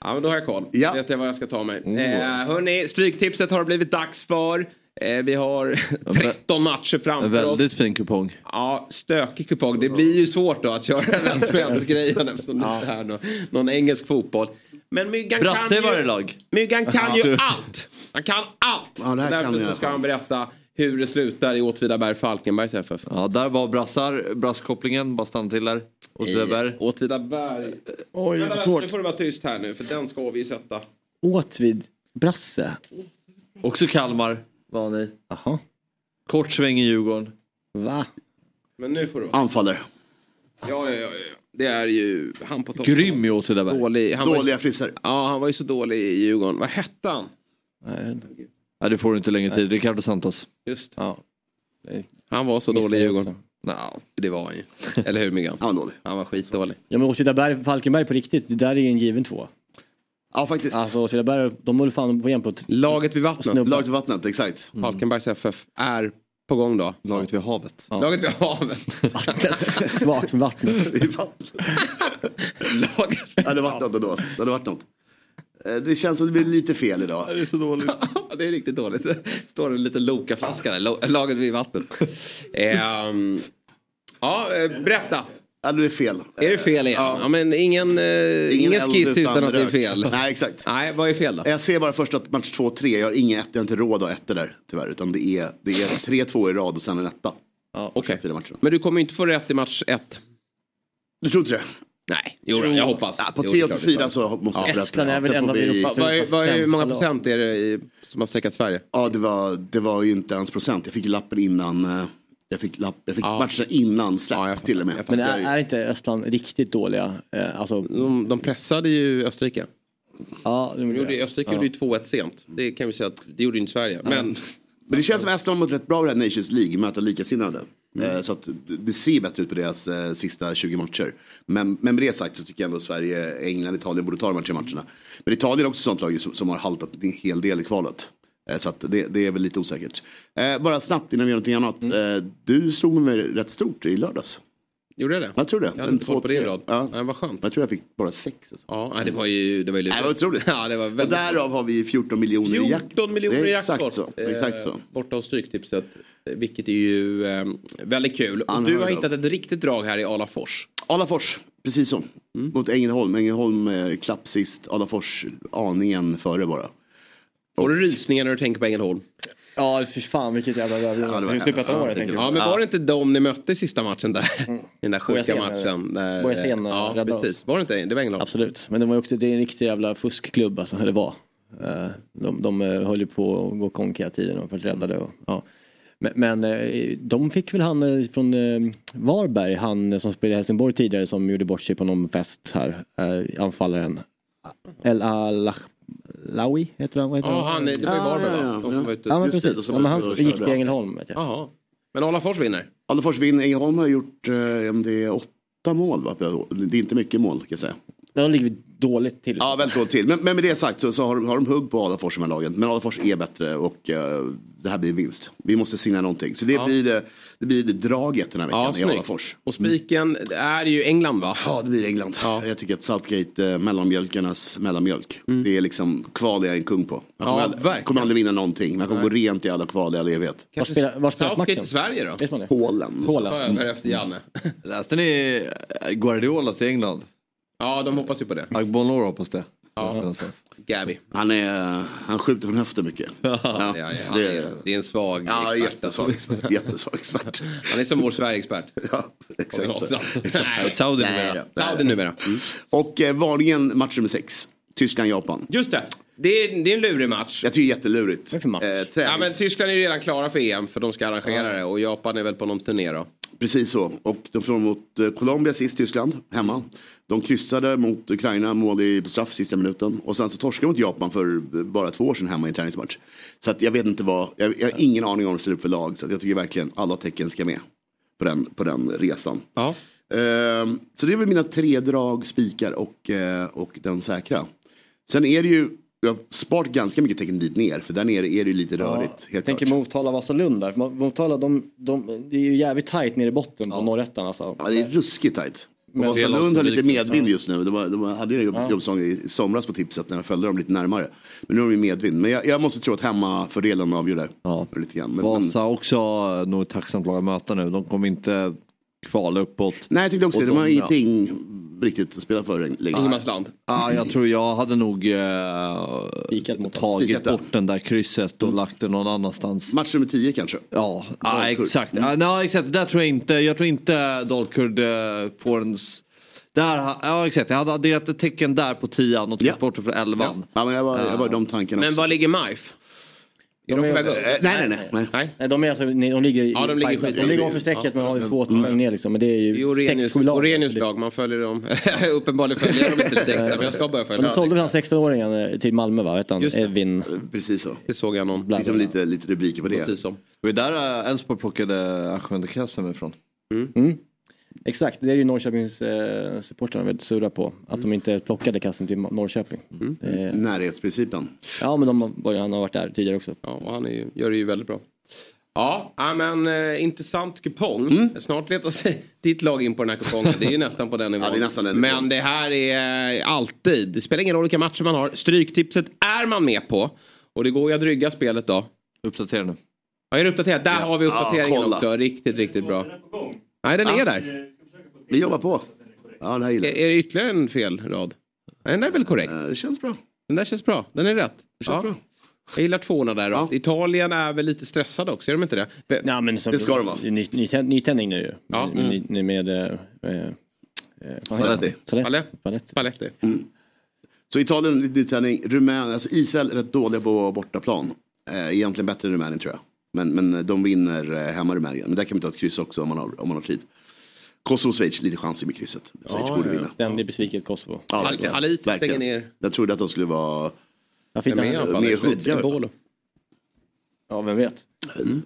A: ja, men då har jag koll.
M: Ja.
A: Vet jag vad jag ska ta mig. Eh, hörni, Stryktipset har det blivit dags för. Eh, vi har 13 matcher framför oss.
C: väldigt fin kupong.
A: Ja, stökig kupong. Det blir ju svårt då att köra den svensk [laughs] grejen eftersom det inte är någon, någon engelsk fotboll. Men Myggan
C: Brasse
A: kan
C: varje
A: ju,
C: lag.
A: Myggan kan ju
C: Ja.
A: allt. Han kan allt.
M: Ja, det här kan
A: Därför så
M: jag.
A: ska han berätta hur det slutar i Åtvidaberg Falkenbergs FF.
C: Ja, där var brassar, brasskopplingen. Bara stanna till där. Åtvidaberg.
A: Åtvidaberg.
B: Oj, vad
A: vänta,
B: svårt.
A: nu får du vara tyst här nu för den ska vi ju sätta.
B: Åtvid Brasse.
C: Också Kalmar var ni.
B: Jaha.
C: Kort sväng i Djurgården.
B: Va?
A: Men nu får du vara.
M: Anfaller.
A: Ja, ja, ja. ja. Det är ju han på topp.
C: Grym i Åtvidaberg.
A: Dålig. Han var, ju-
M: Dåliga frisser.
A: ja, han var ju så dålig i Djurgården. Vad hette han?
B: Nej.
C: Ja, det får du inte längre tid. Ricardo Santos.
A: Just
B: Ja.
A: Han var så dålig i Djurgården. Ja, det var han ju. Eller hur Myggan?
M: Han var dålig.
A: Han var skitdålig.
B: Ja men Åtvidaberg, Falkenberg på riktigt, det där är ju en given två.
M: Ja, faktiskt.
B: Alltså Åtvidaberg, de håller fan på igen på ett...
A: Laget vid vattnet.
B: Snubbar.
M: Laget i vattnet, exakt.
A: Falkenbergs FF är på gång då.
C: Laget vid havet.
B: Ja.
A: Laget vid havet. [laughs]
B: Svagt med vattnet. [laughs]
M: I vattnet. [laughs]
A: Laget
M: Ja, det varit något ändå. Det hade varit något. Eh, Det känns som det blir lite fel idag.
C: Det är så dåligt.
A: Det är riktigt dåligt. Står en liten Loka-flaska där. Laget vid vattnet. Ehm, ja, eh, berätta.
M: Ja, det är fel.
A: Är det fel igen? Ja, men ingen, eh, ingen,
M: eld
A: skiss utan att det är fel.
M: Nej, exakt.
A: Nej, vad är fel då?
M: Jag ser bara först att match 2-3, jag har inga ett, jag har inte råd att ha ettor där tyvärr. Utan det är, det är 3-2 i rad och sen en etta.
A: Ja,
M: matcher.
A: Men du kommer inte få rätt i match ett.
M: Du tror inte det?
A: Nej, jo, jag hoppas.
M: Ja, på
A: Jo,
M: 3
A: det är
M: och
A: klart,
M: 4
A: det är
M: så måste jag få rätt.
B: Estland är väl enda
M: vi-
B: Europa-
A: Vad är, vad är, hur många procent är det i, som har streckat Sverige?
M: Ja, det var, det var ju inte ens procent. Jag fick ju lappen innan. Jag fick, lapp, jag fick
A: Ja.
M: matcherna innan släpp
A: Ja,
M: till och med.
B: Men
M: Det
B: är,
M: är
B: inte Estland riktigt dåliga? Eh, alltså,
A: De, de pressade ju Österrike.
B: ja, de
A: De
B: gjorde det.
A: Österrike
B: Ja.
A: gjorde ju 2-1 sent. Det kan vi säga att det gjorde ju inte Sverige. Men
M: Men det känns som Estland har mått rätt bra i det här Nations League, möta likasinnade.
A: Mm.
M: Eh, Så att det- ser bättre ut på deras eh, sista 20 matcher. Men, men med det sagt så tycker jag ändå Sverige, England, Italien borde ta de här tre matcherna. Men Italien är också ett sånt lag som, som har haltat en hel del i kvalet. Eh, Så det, det är väl lite osäkert. Eh, bara snabbt innan vi gör någonting annat.
A: Mm.
M: Eh, du slog mig rätt stort i lördags.
A: gjorde jag det?
M: Jag tror det.
A: Jag hade inte fått på din rad.
M: Ja.
A: Vad skönt.
M: Jag tror jag fick bara sex. Alltså.
A: Ja, det var ju, det var ju lite...
M: Det var otroligt. [laughs]
A: Ja, det var
M: Och
A: väldigt...
M: därav har vi 14 miljoner i jack.
A: 14 miljoner i jackpot.
M: Exakt så. Exakt så.
A: Eh, borta hos Stryktipset. eh, Vilket är ju eh, väldigt kul. Och du har hittat ett riktigt drag här i Alafors.
M: Alafors, precis så. Mot Ängelholm. Ängelholm eh, klapp sist. Alafors aningen före bara.
A: Får du rysningar när du tänker på Ängelholm?
B: Ja, fy fan vilket jävla
M: Ja, det var
B: var tänker
A: Ja,
B: jag.
A: men var det inte de ni mötte i sista matchen där? I den där sjuka matchen. Där,
B: Bojasen,
A: eh, ja,
B: räddade
A: precis.
B: oss.
A: Var det inte det? var Ängelholm.
B: Absolut, men det var också, det är en riktig jävla fuskklubb alltså, eller var. Eh, De, de eh, höll ju på att gå konk hela tiden och vart räddade och, ja. Men, men de fick väl han från Varberg, han som spelade i Helsingborg tidigare som gjorde bort sig på någon fest här. Anfallaren. El Alawi heter han? Heter
A: Ja, han, det var ju Varberg va? De som var ute.
B: Ja men
M: det,
B: precis.
M: som
B: Ja, men han gick till Ängelholm vet jag.
A: Men Alafors vinner.
M: Alafors vinner. Ängelholm har gjort, eh, om det är åtta mål va? Det är inte mycket mål kan jag säga.
B: De ligger dåligt till.
M: Ja, väldigt dåligt till. Men, men med det sagt så, så har, de, har de hugg på Alafors de här lagen. Men Alafors är bättre och eh, det här blir vinst. Vi måste signera någonting. Så det,
A: Ja.
M: blir, det, blir draget den här veckan
A: Ja,
M: i. Alafors.
A: Och spiken är ju England va?
M: Ja, det blir England. Jag tycker att Southgate, eh, mellanmjölkarnas mellanmjölk. Det är liksom kval är jag en kung på. Man
A: Mm. Ja,
M: kommer, aldrig, kommer aldrig vinna någonting. Man kommer gå rent i alla kval i all evighet.
B: Var spelas
A: Southgate
B: matchen?
A: i Sverige då?
M: Polen.
B: Polen.
A: Ta över efter Janne.
C: Läste ni Guardiola till England?
A: Ja, de hoppas ju på det.
C: Agbonlor hoppas det.
A: Ja. Gavi.
M: Han, är, han skjuter från höften mycket. Ja,
A: Ja, ja, han är, det är en svag
M: Ja,
A: expert.
M: jättesvag expert. Jättesvag expert. [laughs]
A: Han är som vår Sverige-expert.
M: Ja, exakt
C: Saudi numera.
A: Saudi numera.
M: Och eh, varningen match nummer sex. Tyskland-Japan.
A: Just det. Det är, det är en lurig match.
M: Jag tycker det är jättelurigt.
B: Vad är för match?
M: Eh,
A: Ja, men Tyskland är ju redan klara för EM för de ska arrangera det och Japan är väl på någon turné då.
M: Precis så. Och de förlorade mot eh, Colombia sist, Tyskland, hemma. De kryssade mot Ukraina, mål i straff sista minuten. Och sen så torskade de mot Japan för eh, bara två år sedan hemma i en träningsmatch. Så att jag vet inte vad, jag, jag har ingen aning om vad de ställer upp för lag. Så att jag tycker verkligen alla tecken ska med på den, på den resan.
A: Ja.
M: Ehm, så det är väl mina tre drag, spikar och, eh, och den säkra. Sen är det ju, jag har sparat ganska mycket tecken dit ner. För där nere är det ju lite rörigt.
B: Jag
M: Helt
B: tänker
M: klart.
B: Motala Vasalund där. Mo- Motala de, de, det är ju jävligt tajt nere i botten på norrettan alltså.
M: Ja, det är ruskigt tajt. Och
B: Men-
M: Vasalund har lite medvind just nu. De, var, de hade ju en jobb,
B: Ja.
M: jobbsäsong i somras på tipset när jag följde dem lite närmare. Men nu har de ju medvind. Men jag, jag måste tro att hemmafördelen avgör det.
C: Ja.
M: Lite grann. Men, men,
C: Vasa också nog ett tacksamt lag att möta nu. De kommer inte kvala uppåt.
M: nej, jag tänkte också
C: Och
M: det. De har
C: ja.
M: ingenting riktigt att spela för längre.
A: Ingenmansland.
C: Ja, jag tror jag hade nog eh, tagit bort den där krysset och lagt det någon annanstans.
M: Match nummer 10 kanske?
C: Ja, ja
M: Dalkurd.
C: exakt.
M: Mm.
C: Ja, nej, exakt. Där tror jag inte, jag tror inte Dalkurd eh, får en... Där, ja exakt, jag hade adderat ett tecken där på tian och tagit bort det för elvan.
M: Ja, men jag var, jag var i de tankarna
A: Men
M: också.
A: var ligger MIF? Är de på väg upp?
M: Eh, nej, nej, nej. nej.
A: Nej.
B: Nej, de, är alltså, de ligger,
A: Ja, de ligger
B: de ligger ovanför strecket men har ju två poäng ner liksom. Men det är ju
A: Orenius,
B: sex, lag.
A: Orenius lag, man följer dem. [laughs] Uppenbarligen följer jag dem inte lite extra men jag ska börja
B: Men
A: följa
B: de sålde väl han 16-åringen eh, till Malmö va? Vet han? Edvin.
M: Precis så.
A: Det såg jag någon.
M: Liksom lite, lite rubriker på det.
A: Precis som.
C: Det var där eh, Elfsborg plockade Ahmed Kassem ifrån.
B: Mm. Exakt, det är ju Norrköpings eh, supportrarna väldigt sura på. Att de inte plockade kassen till Norrköping. Eh,
M: Närhetsprincipen.
B: ja men de, han har varit där tidigare också.
A: Ja, och han är, gör det ju väldigt bra. Ja, ja, men eh, intressant kupong. Snart letar sig [laughs] ditt lag in på den här kupongen. Det är ju nästan på den nivån. [laughs]
M: Ja, det den
A: men det här är alltid, det spelar ingen roll vilka matcher man har. Stryktipset är man med på. Och det går ju att rygga spelet då.
C: Uppdatera nu.
A: Ja, är det uppdaterat? Där har vi
M: Ja,
A: uppdateringen
M: kolla.
A: också. Riktigt, riktigt bra. Nej, den är där.
M: Vi jobbar på. Ja, det här gillar
A: Är,
M: jag.
A: är det ytterligare en fel rad? Nej, Den där är väl korrekt?
M: Eh, Det känns bra.
A: Den där känns bra. Den är rätt.
M: Det känns bra.
A: Jag gillar tvåorna där. då. Italien är väl lite stressade också, är de inte det? Be-
B: Ja, men så,
M: Det ska de vara.
B: Ny, ny, nytändning nu ju.
A: Ja.
B: Ny, ny, med... Eh, eh, vad
M: Spalletti.
B: heter det?
A: Palett.
B: Spalletti.
A: Paletti.
M: Så Italien, nytändning. Rumänien, alltså Israel rätt dåliga på bortaplan. Eh, egentligen bättre än Rumänien tror jag. Men, men de vinner eh, hemma i Rumänien. Men där kan vi ta ett kryss också om man har, om man har tid. Kosovo och Schweiz, lite chansig med krysset. Schweiz
A: Ja,
M: borde
A: ja,
M: vinna.
B: Ständigt besviket Kosovo.
M: Ja,
A: Al-
M: verkligen.
A: Halit stänger
M: verkligen.
A: ner.
M: Jag trodde att de skulle vara...
B: Jag fick?
M: Med huggar.
A: Embolo.
B: ja, vem vet.
M: Mm.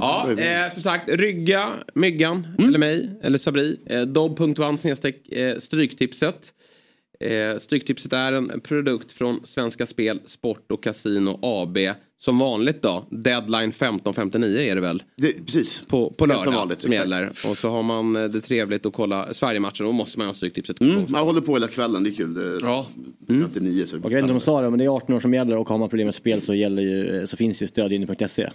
A: Ja, eh, som sagt, rygga Myggan,
M: Mm.
A: eller mig, eller Sabri. Eh, Dobb.one snedstreck eh, Stryktipset. Eh, Stryktipset är en produkt från Svenska Spel, Sport och Casino AB. Som vanligt då, deadline 15.59 är det väl?
M: det, precis.
A: På, på
M: Helt som
A: lördag
M: vanligt,
A: som gäller. Och så har man eh, det trevligt att kolla Sverigematchen. Då måste man ha Stryktipset.
M: Mm, jag håller på hela kvällen, det är kul. Det,
A: Ja.
M: mm. till nio, så det
B: Och jag vet inte om de sa det, men det är 18 år som gäller och har man problem med spel så, gäller ju, så finns ju stödlinje.se.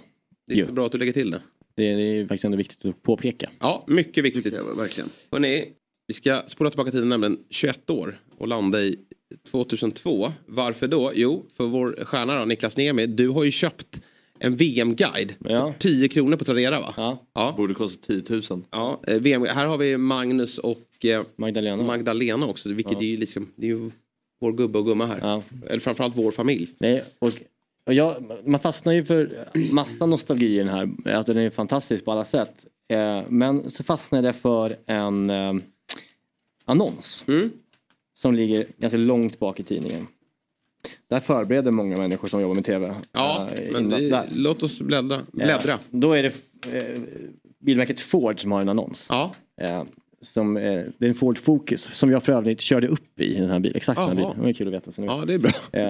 A: Det är så bra att du lägger till det.
B: Det är, det är faktiskt ändå viktigt att påpeka.
A: Ja, mycket viktigt.
M: Ja, verkligen.
A: Hörrni, vi ska spola tillbaka tiden nämligen 21 år och landa i 2002. Varför då? Jo, för vår stjärna då, Niklas Niemi, du har ju köpt en VM-guide.
B: Ja.
A: 10 kronor på Tradera va?
B: Ja.
A: Ja.
C: Borde kosta 10 000.
A: ja eh, VM, här har vi Magnus och eh,
B: Magdalena.
A: Magdalena också. Vilket
B: Ja.
A: är ju liksom, det är ju vår gubbe och gumma här.
B: Ja.
A: Eller framförallt vår familj.
B: Nej, och och jag, man fastnar ju för massa nostalgi i den här. Alltså den är fantastisk på alla sätt. Eh, men så fastnade jag för en eh, annons.
A: Mm.
B: Som ligger ganska långt bak i tidningen. Där förbereder många människor som jobbar med tv.
A: Ja,
B: eh,
A: men vi, låt oss bläddra. bläddra.
B: Eh, då är det eh, bilmärket Ford som har en annons.
A: Ja.
B: Eh, som, eh, det är en Ford Focus som jag för övrigt körde upp i den här bilen. Exakt den här bilen. Det var kul att veta. Så nu.
A: Ja, det är bra.
B: Eh,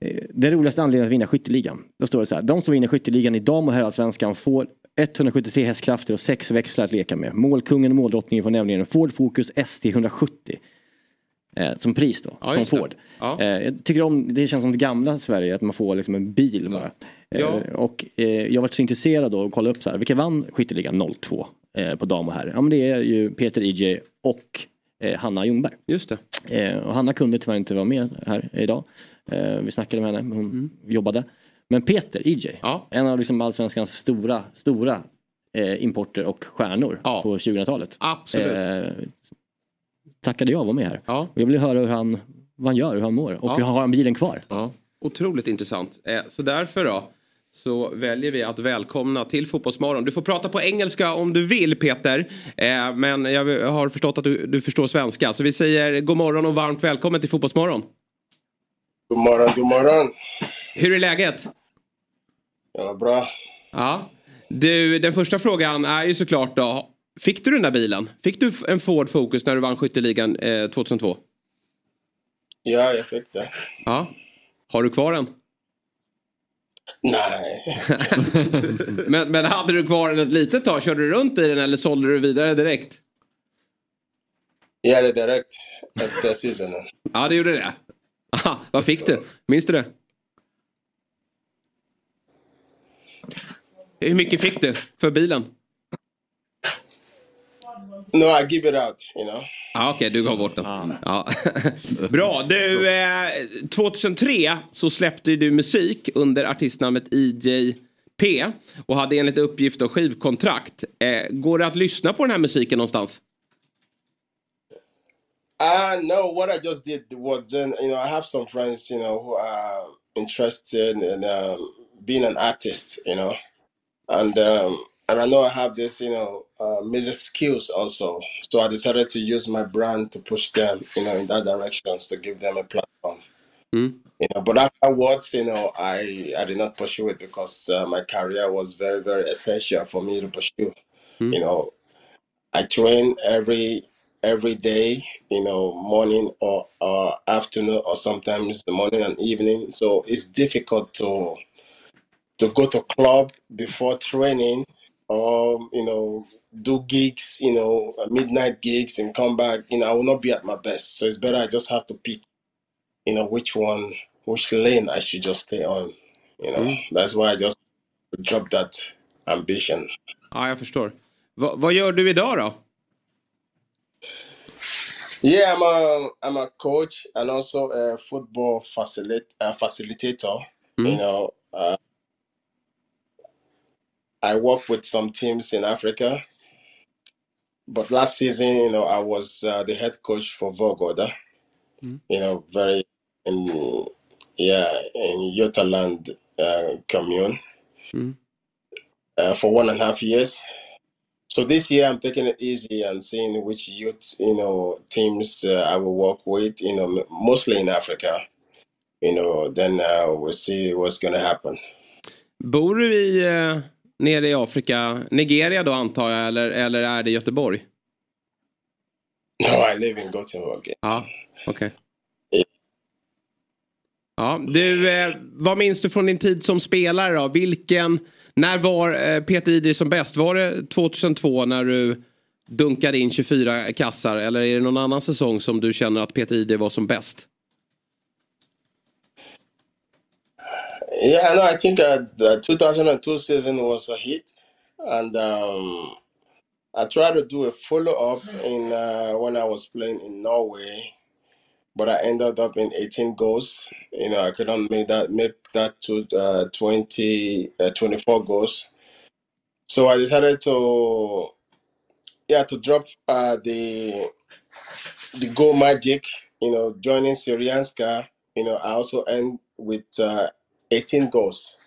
B: eh, det roligaste anledningen att vinna skytteligan. Då står det så här. De som vinner skytteligan i dam och herrallsvenskan får 173 hästkrafter och sex växlar att leka med. Målkungen och måldrottningen får nämligen en Ford Focus ST 170. Eh, som pris då,
A: Ja,
B: från. Ford.
A: Ja.
B: Eh, jag tycker om, det känns som det gamla Sverige, att man får liksom en bil bara. Eh,
A: Ja.
B: och eh, jag var så intresserad då och kollade upp så här, vilka vann skytteligan 02 eh, på dam och herr? Ja men det är ju Peter EJ och eh, Hanna Ljungberg.
A: Just det.
B: Och Hanna kunde tyvärr inte vara med här idag. Vi snackade med henne, hon
A: Mm.
B: jobbade. Men Peter EJ, en av liksom allsvenskans stora, stora importer och stjärnor på 2000-talet.
A: Absolut.
B: Tackade jag var med här.
A: Ja.
B: Och jag ville höra hur han, vad han gör, hur han mår och
A: Ja.
B: hur har han bilen kvar?
A: Otroligt intressant. Eh, så därför då så väljer vi att välkomna till Fotbollsmorgon. Du får prata på engelska om du vill Peter. Eh, men jag har förstått att du, du förstår svenska. Så vi säger god morgon och varmt välkommen till Fotbollsmorgon.
N: God morgon, god morgon.
A: Hur är läget?
N: Ja, bra.
A: Ja. Du, den första frågan är ju såklart då. Fick du den där bilen? Fick du en Ford Focus när du vann skytteligan eh, 2002?
N: Ja, jag fick det.
A: Ja. Har du kvar den?
N: Nej. [laughs]
A: men, men hade du kvar den ett litet tag? Körde du runt i den eller sålde du vidare direkt?
N: Ja, det direkt efter säsongen.
A: Ja, det gjorde det. Aha, vad fick du? Minns du det? Hur mycket fick du för bilen?
N: No, I give it out, you know.
A: Ja, Okej, du gav bort den. Ja. [laughs] Bra. Du, eh, 2003 så släppte du musik under artistnamnet EJP och hade enligt uppgift och skivkontrakt. Eh, går det att lyssna på den här musiken någonstans?
N: Uh, no, what I just did was then, you know, I have some friends, you know, who are interested in um, being an artist, you know, and um, and I know I have this, you know, uh, music skills also. So I decided to use my brand to push them, you know, in that direction to give them a platform. You know, but afterwards, you know, I I did not pursue it because uh, my career was very very essential for me to pursue. You know, I train every every day, you know, morning or, or afternoon or sometimes the morning and evening. So it's difficult to to go to club before training or you know do gigs, you know, midnight gigs and come back. You know, I will not be at my best. So it's better I just have to pick, you know, which one, which lane I should just stay on. You know, that's why I just dropped that ambition.
A: Ja, jag förstår. Va, vad gör du idag då?
N: Yeah, I'm a I'm a coach and also a football facilit- uh, facilitator. You know, uh, I work with some teams in Africa, but last season, you know, I was uh, the head coach for Vogoda. You know, very in yeah in Yotaland uh, commune uh, for one and a half years. So this year I'm taking it easy and seeing which youth, you know, teams uh, I will work with, you know, m- mostly in Africa. You know, then uh, we'll see what's going to happen.
A: Bor du i, eh, nere i Afrika? Nigeria då antar jag, eller, eller är det Göteborg?
N: No, I live in Gothenburg.
A: Ja, okej. Ja, du, eh, vad minns du från din tid som spelare då? Vilken, när var eh, Peter Idris som bäst? Var det 2002 när du dunkade in 24 kassar eller är det någon annan säsong som du känner att Peter Idris var som bäst?
N: Yeah, no, I think uh, the 2002 season was a hit, and um, I tried to do a follow up in uh, when I was playing in Norway, but I ended up in 18 goals. You know, I couldn't make that make that to uh, 20 uh, 24 goals, so I decided to yeah to drop uh, the the goal magic. You know, joining Syrianska. You know, I also end with uh, 18 goals.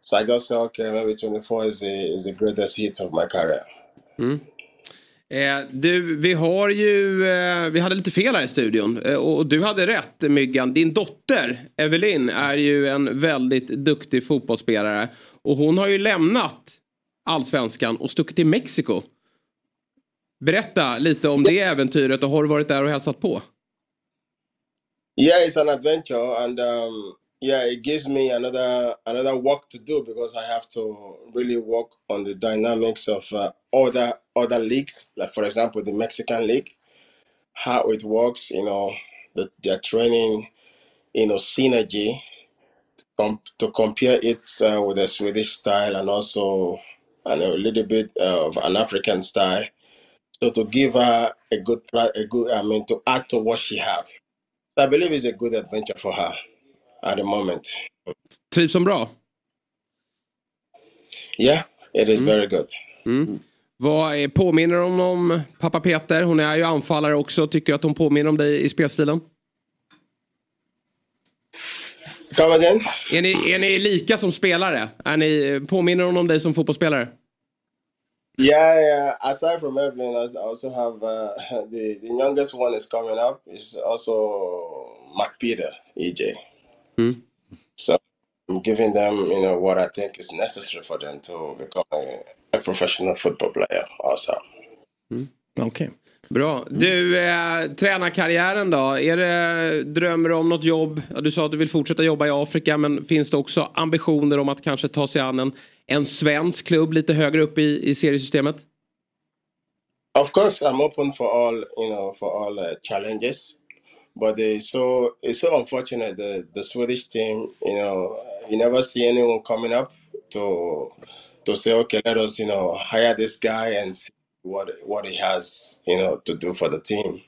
N: So I just said, okay, maybe 24 is the, is the greatest hit of my career.
A: Mm. Eh, du, vi har ju, eh, vi hade lite fel här i studion eh, och du hade rätt Myggan. Din dotter Evelyn är ju en väldigt duktig fotbollsspelare och hon har ju lämnat allsvenskan och stuckit till Mexiko. Berätta lite om det äventyret och har du varit där och hälsat på?
N: Yeah, it's an adventure and um, yeah, it gives me another another work to do because I have to really work on the dynamics of uh, other other leagues, like for example the Mexican league, how it works, you know, the, their training, you know, synergy, to compare it uh, with the Swedish style and also and a little bit of an African style. So to give her a good, a good, I mean, to add to what she has. I believe it's a good adventure for her at the moment.
A: Trivs hon bra?
N: Yeah, it is very good.
A: Mm. Vad är, påminner hon om pappa Peter? Hon är ju anfallare också. Tycker du att hon påminner om dig i spelstilen?
N: Come again?
A: Är ni, är ni lika som spelare? Är ni, påminner hon om dig som fotbollsspelare?
N: Yeah, yeah. Aside from Evelyn, I also have uh, the the youngest one is coming up. Is also Mark Peter, EJ.
A: Mm.
N: So I'm giving them, you know, what I think is necessary for them to become a, a professional football player. Also.
B: Okej.
A: Bra. Du, eh, tränarkarriären då? Är det, drömmer du om något jobb? Ja, du sa att du vill fortsätta jobba i Afrika men finns det också ambitioner om att kanske ta sig an en, en svensk klubb lite högre upp i, i seriesystemet?
N: Of course, I'm open for all, you know, for all uh, challenges. But it's so it's so unfortunate that the Swedish team, you know, you never see anyone coming up to to say, okay, let us, you know, hire this guy and see what what he has, you know, to do for the team.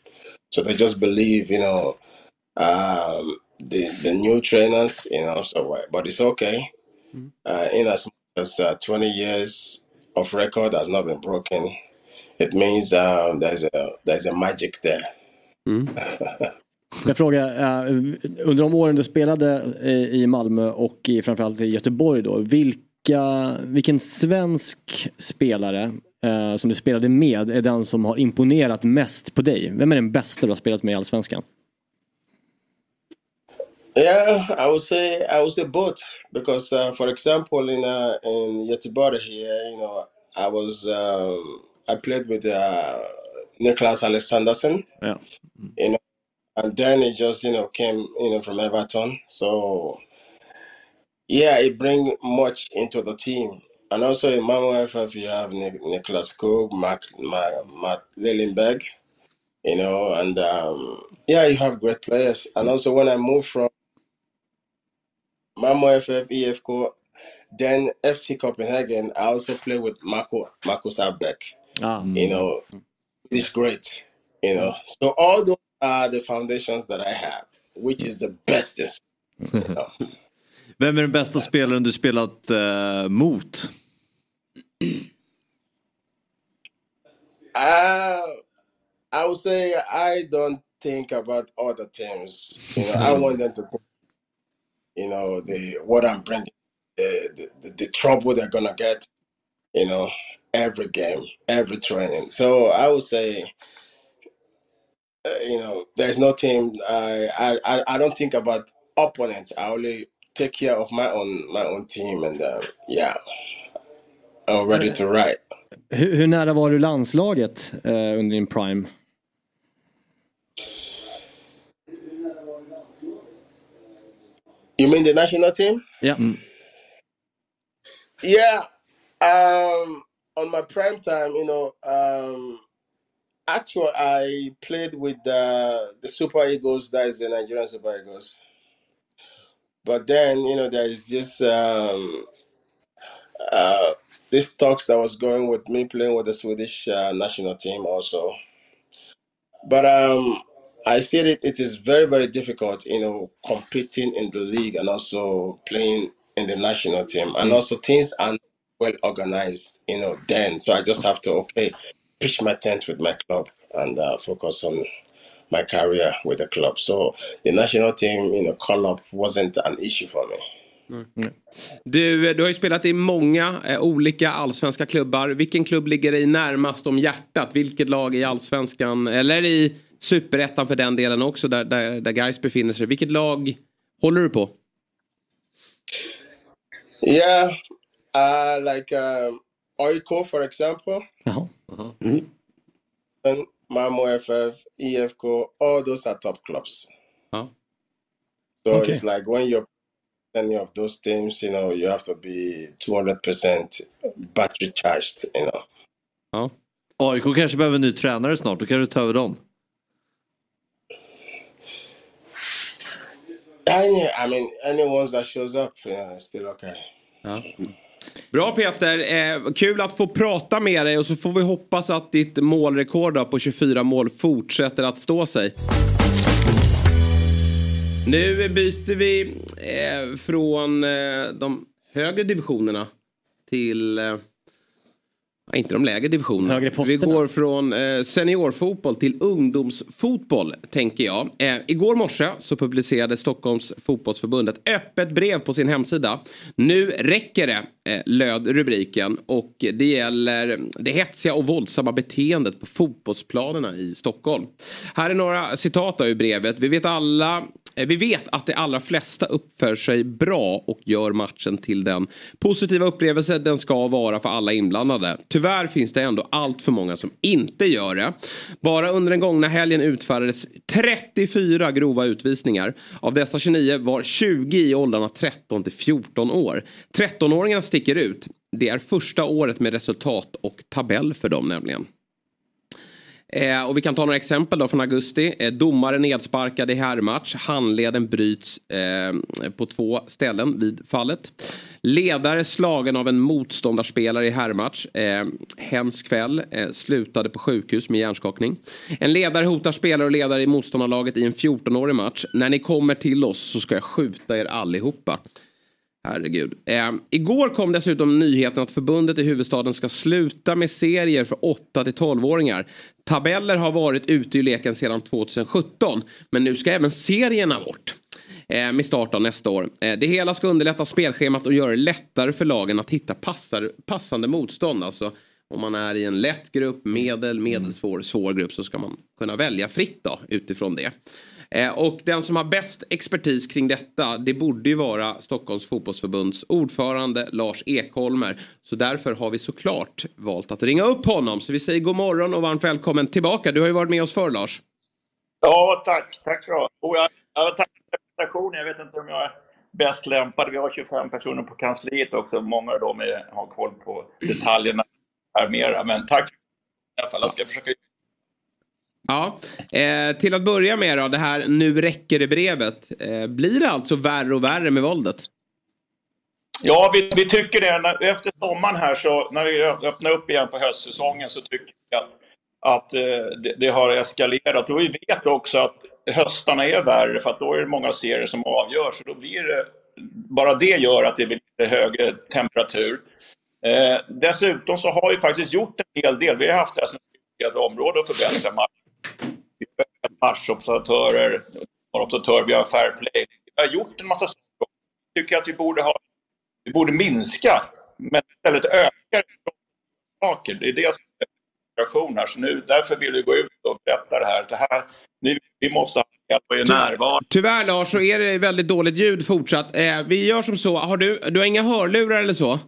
N: So they just believe, you know, um, the the new trainers, you know. So, but it's okay. Uh, in as much as uh, 20 years of record has not been broken, it means um, there's a there's a magic there. [laughs]
B: Jag frågar, eh, under de åren du spelade i Malmö och i, framförallt i Göteborg då, vilka, vilken svensk spelare eh, som du spelade med är den som har imponerat mest på dig? Vem är den bästa du har spelat med i Allsvenskan?
N: Yeah, I would say I would say both because, uh, for example, in uh, in Göteborg here, you know, I was um, I played with uh, Niklas Alexanderson,
B: Yeah.
N: you know, and then it just you know came you know from Everton. So yeah, it bring much into the team. And also in Malmö FF, you have Nik- Niklas Krug, Mark, Mark, Matt Lillenberg, you know, and um, yeah, you have great players. And also when I moved from Malmö FF, EFK, then FC Copenhagen, I also play with Marco Marcus Abbeck.
B: Ah.
N: You know, it's great. You know, so all those are the foundations that I have, which is the best. in sport, You [laughs] know.
C: Vem är den bästa spelaren du spelat eh, mot?
N: Uh, I would say I don't think about other teams. You know, I want them to think, you know, the what I'm bringing, the, the, the, the trouble they're gonna get, you know, every game, every training. So I would say, uh, you know, there's no team. I, I I I don't think about opponent. I only take care of my own my own team, and uh, yeah, I'm ready to ride.
B: Hur, hur nära var du landslaget eh, under din prime?
N: You mean the national team?
B: Ja.
N: Yeah. Um on my prime time, you know, um actually I played with the the Super Eagles, that is the Nigerian Super Eagles. But then, you know, there's this um uh this talks that was going with me playing with the Swedish uh, national team also. But um I said it, it is very, very difficult, you know, competing in the league and also playing in the national team. And also things are well organized, you know, then. So I just have to, okay, pitch my tent with my club and uh, focus on my career with the club. So the national team, you know, call up wasn't an issue for me.
A: Du, du har ju spelat i många eh, olika allsvenska klubbar. Vilken klubb ligger dig närmast om hjärtat? Vilket lag i allsvenskan eller i superettan för den delen också där, där, där Gais befinner sig. Vilket lag håller du på?
N: Yeah, uh, like um, Oiko, for example. Mm-hmm. And Malmo FF, EFCO, all those are top clubs.
A: Oh.
N: So
A: Okay.
N: it's like when you're any of those teams, you know, you have to be 200% battery charged, you know.
A: Ja.
C: AIK kanske behöver en ny tränare snart, då kan du ta över dem.
N: Any, I mean, any ones that shows up, yeah, it's still okay.
A: Ja. Mm. Bra Peter, eh, kul att få prata med dig och så får vi hoppas att ditt målrekord på 24 mål fortsätter att stå sig. Nu byter vi eh, från eh, de högre divisionerna till eh, inte de lägre divisionerna. Vi går från eh, seniorfotboll till ungdomsfotboll, tänker jag. Eh, igår morse så publicerade Stockholms fotbollsförbund ett öppet brev på sin hemsida. Nu räcker det, eh, löd rubriken. Och det gäller det hetsiga och våldsamma beteendet på fotbollsplanerna i Stockholm. Här är några citat ur brevet. Vi vet alla Eh, vi vet att de allra flesta uppför sig bra och gör matchen till den positiva upplevelse den ska vara för alla inblandade. Tyvärr finns det ändå allt för många som inte gör det. Bara under den gångna helgen utfärdades 34 grova utvisningar. Av dessa 29 var 20 i åldrarna 13 till 14 år. 13-åringarna sticker ut. Det är första året med resultat och tabell för dem nämligen. Eh, och vi kan ta några exempel då från augusti. Eh, domare nedsparkad i herrmatch. Handleden bryts eh, på två ställen vid fallet. Ledare slagen av en motståndarspelare i herrmatch. Eh, hens kväll. Eh, slutade på sjukhus med hjärnskakning. En ledare hotar spelare och ledare i motståndarlaget i en 14-årig match. När ni kommer till oss så ska jag skjuta er allihopa. Herregud. Eh, igår kom dessutom nyheten att förbundet i huvudstaden ska sluta med serier för 8 till 12-åringar. Tabeller har varit ute i leken sedan 2017. Men nu ska även serierna bort. Ehm, med start av nästa år. Ehm, det hela ska underlätta spelschemat och göra det lättare för lagen att hitta passar, passande motstånd. Alltså om man är i en lätt grupp, medel, medelsvår, svår grupp så ska man kunna välja fritt då utifrån det. Eh, och den som har bäst expertis kring detta det borde ju vara Stockholms fotbollsförbunds ordförande Lars Ekholmer. Så därför har vi såklart valt att ringa upp honom. Så vi säger god morgon och varmt välkommen tillbaka. Du har ju varit med oss förr Lars.
O: Ja, tack. Tack ska du ha. Oh, jag, för presentationen. Jag vet inte om jag är bäst lämpad. Vi har 25 personer på kansliet också. Många av dem är, har koll på detaljerna här mera. Men tack i alla fall. Jag ska försöka
A: Ja, eh, till att börja med då, det här nu räcker det brevet. Eh, blir det alltså värre och värre med våldet?
O: Ja, vi, vi tycker det. När, efter sommaren här, så, när vi öppnar upp igen på höstsäsongen, så tycker vi att, att eh, det, det har eskalerat. Och vi vet också att höstarna är värre, för att då är det många serier som avgörs. Och då blir det, bara det gör att det blir lite högre temperatur. Eh, dessutom så har vi faktiskt gjort en hel del. Vi har haft det här som ett område att förbättra matchen. Vi ökat matchobservatörer, observatörer, vi har fair play. Vi har gjort en massa saker. Jag tycker att vi borde ha vi borde minska, men istället öka saker. Det är det som är situation här. Så nu, därför vill vi gå ut och berätta det här. Det här nu, vi måste ha närvarande.
A: Tyvärr Lars så är det väldigt dåligt ljud fortsatt. Eh, vi gör som så, har du, du har inga hörlurar eller så?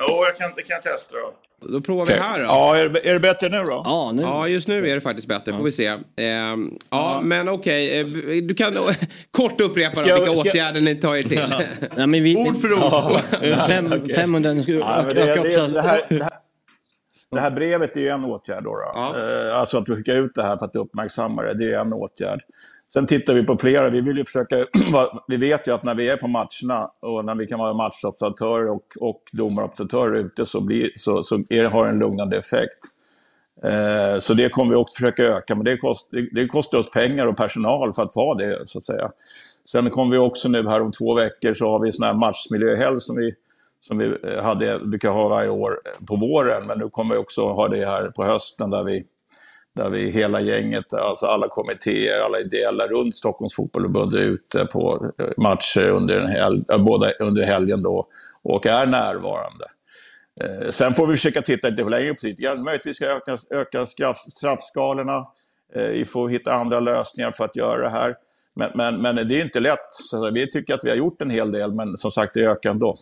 O: Jo, jag kan, det kan jag testa då.
A: Då provar vi här då.
O: Ja, är det, är det bättre nu då?
B: Ja, nu.
A: Ja, just nu är det faktiskt bättre. Får vi se. Ehm, ja, men okej. eh, Du kan [laughs] kort upprepa
B: Ska
A: då, vilka
B: ska-
A: åtgärder ni tar er till. [laughs]
B: Nej, men vi,
A: ord för ord.
B: Fem, 500 skulle
P: Ja, men
B: öka
P: det, det, det, här, det, här, det här brevet är ju en åtgärd. Då, då. Eh, Alltså att vi skickar ut det här för att uppmärksamma det, det är en åtgärd. Sen tittar vi på flera. Vi vill ju försöka, [clears throat] vi vet ju att när vi är på matcherna och när vi kan vara matchobservatörer och, och domarobservatörer ute så, blir, så, så är, har det en lugnande effekt. Eh, så det kommer vi också försöka öka, men det, kost, det, det kostar oss pengar och personal för att vara det, så att säga. Sen kommer vi också nu här om två veckor så har vi sån här matchmiljöhelg som vi, som vi hade, brukar ha varje år på våren, men nu kommer vi också ha det här på hösten där vi där vi hela gänget, alltså alla kommittéer, alla ideella runt Stockholms fotbollförbund är ute på eh, matcher under, en helg, båda under helgen då och är närvarande. Eh, sen får vi försöka titta lite längre på sikt. Möjligtvis ska öka, öka straff, straffskalorna. Eh, vi får hitta andra lösningar för att göra det här. Men, men, men det är inte lätt. Så vi tycker att vi har gjort en hel del, men som sagt, det ökar ändå.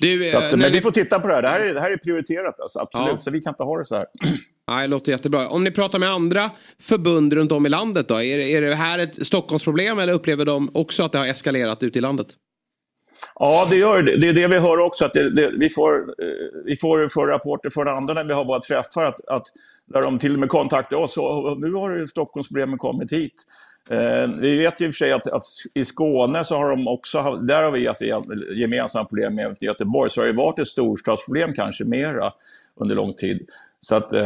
A: Du,
P: att,
A: eh,
P: men
A: vi...
P: vi får titta på det här. Det här är, det här är prioriterat, alltså, absolut.
A: Ja.
P: Så vi kan inte ha det så här. [clears throat]
A: Nej, det låter jättebra. Om ni pratar med andra förbund runt om i landet då? Är, är det här ett Stockholmsproblem eller upplever de också att det har eskalerat ute i landet?
P: Ja, det gör det. Det är det vi hör också. Att det, det, vi får, eh, vi får, får rapporter från andra när vi har våra träffar, att, att, där de till och med kontaktar oss. Och, nu har Stockholmsproblemen kommit hit. Eh, vi vet ju i och för sig att, att, i Skåne så har de också, haft- där har vi haft gemensamma problem med Göteborg. Så har det varit ett storstadsproblem kanske mera under lång tid. Så att, eh,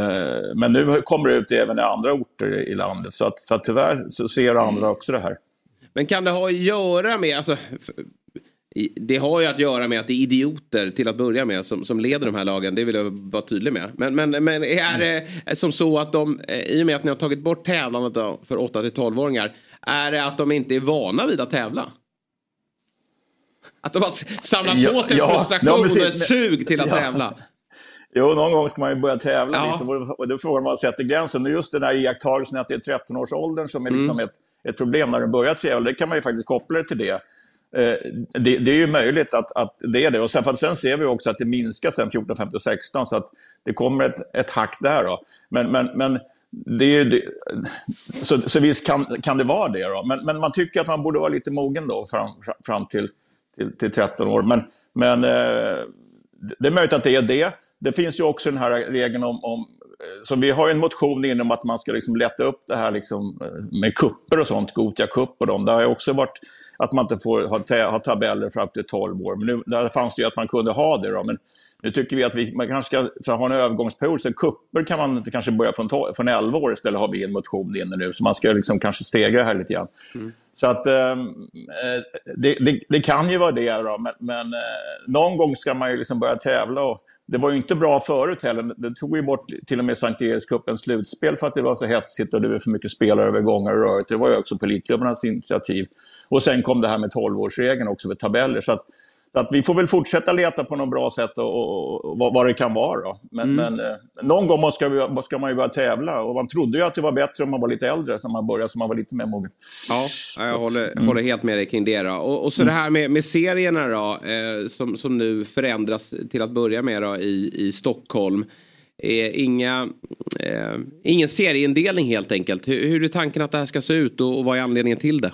P: men nu kommer det ut även i andra orter i landet. Så, att, så att tyvärr så ser andra också det här.
A: Men kan det ha att göra med, alltså, det har ju att göra med att det är idioter till att börja med som, som leder de här lagen. Det vill jag vara tydlig med. Men, men, men är det som så att de, eh, i och med att ni har tagit bort tävlandet för 8 till 12-åringar, är det att de inte är vana vid att tävla? Att de har samlat
P: Ja,
A: på sig
P: ja,
A: frustration
P: ja,
A: och
P: precis.
A: ett sug till att
P: Ja.
A: tävla?
P: Jo, någon gång ska man ju börja tävla.
A: Ja.
P: Liksom. Och då frågar man sätter gränsen. Och just den här iakttagelsen att det är 13-årsåldern som är liksom
A: Mm.
P: ett, ett problem när de börjar tävla, det kan man ju faktiskt koppla det till det. Eh, det, det är ju möjligt att, att det är det. Och sen, för att sen ser vi också att det minskar sen 14, 15, 16, så att det kommer ett, ett hack där. Då. Men, men, men det är ju det, så, så visst kan, kan det vara det. Då. Men, men man tycker att man borde vara lite mogen då fram, fram till, till, till 13 år. Men, men eh, det är möjligt att det är det. Det finns ju också den här regeln om, om eh, så vi har en motion inom att man ska liksom lätta upp det här liksom med kupper och sånt, Gotia Cup och dem. Det har också varit att man inte får ha, ha tabeller för upp till 12 år. Men nu, där fanns det ju att man kunde ha det då. Men nu tycker vi att vi man kanske ska ha en övergångsperiod. Så kupper kan man kanske börja från, 12, från 11 år istället har vi en motion inne nu. Så man ska liksom kanske stegra det här lite grann. Så att ehm, eh, det, det, det kan ju vara det då, men, men eh, någon gång ska man ju liksom börja tävla. Och det var ju inte bra förut heller. Det tog ju bort till och med Sankt Erikscupens slutspel för att det var så hetsigt och det var för mycket spelare över och rörigt. Det var ju också politklubbarnas initiativ. Och sen kom det här med 12-årsregeln också för tabeller. Så att, så att vi får väl fortsätta leta på något bra sätt och, och, och vad, vad det kan vara. Då. Men, men eh, någon gång måste vi, ska man ju börja tävla. Och man trodde ju att det var bättre om man var lite äldre, så man började så man var lite mer mogen.
A: Ja, ja, jag håller,
P: Mm.
A: håller helt med dig kring det. Då. Och, och så det här med, med serierna då, eh, som, som nu förändras till att börja med då, i, i Stockholm. Eh, inga, eh, ingen serieindelning helt enkelt. Hur, hur är tanken att det här ska se ut och, och vad är anledningen till det?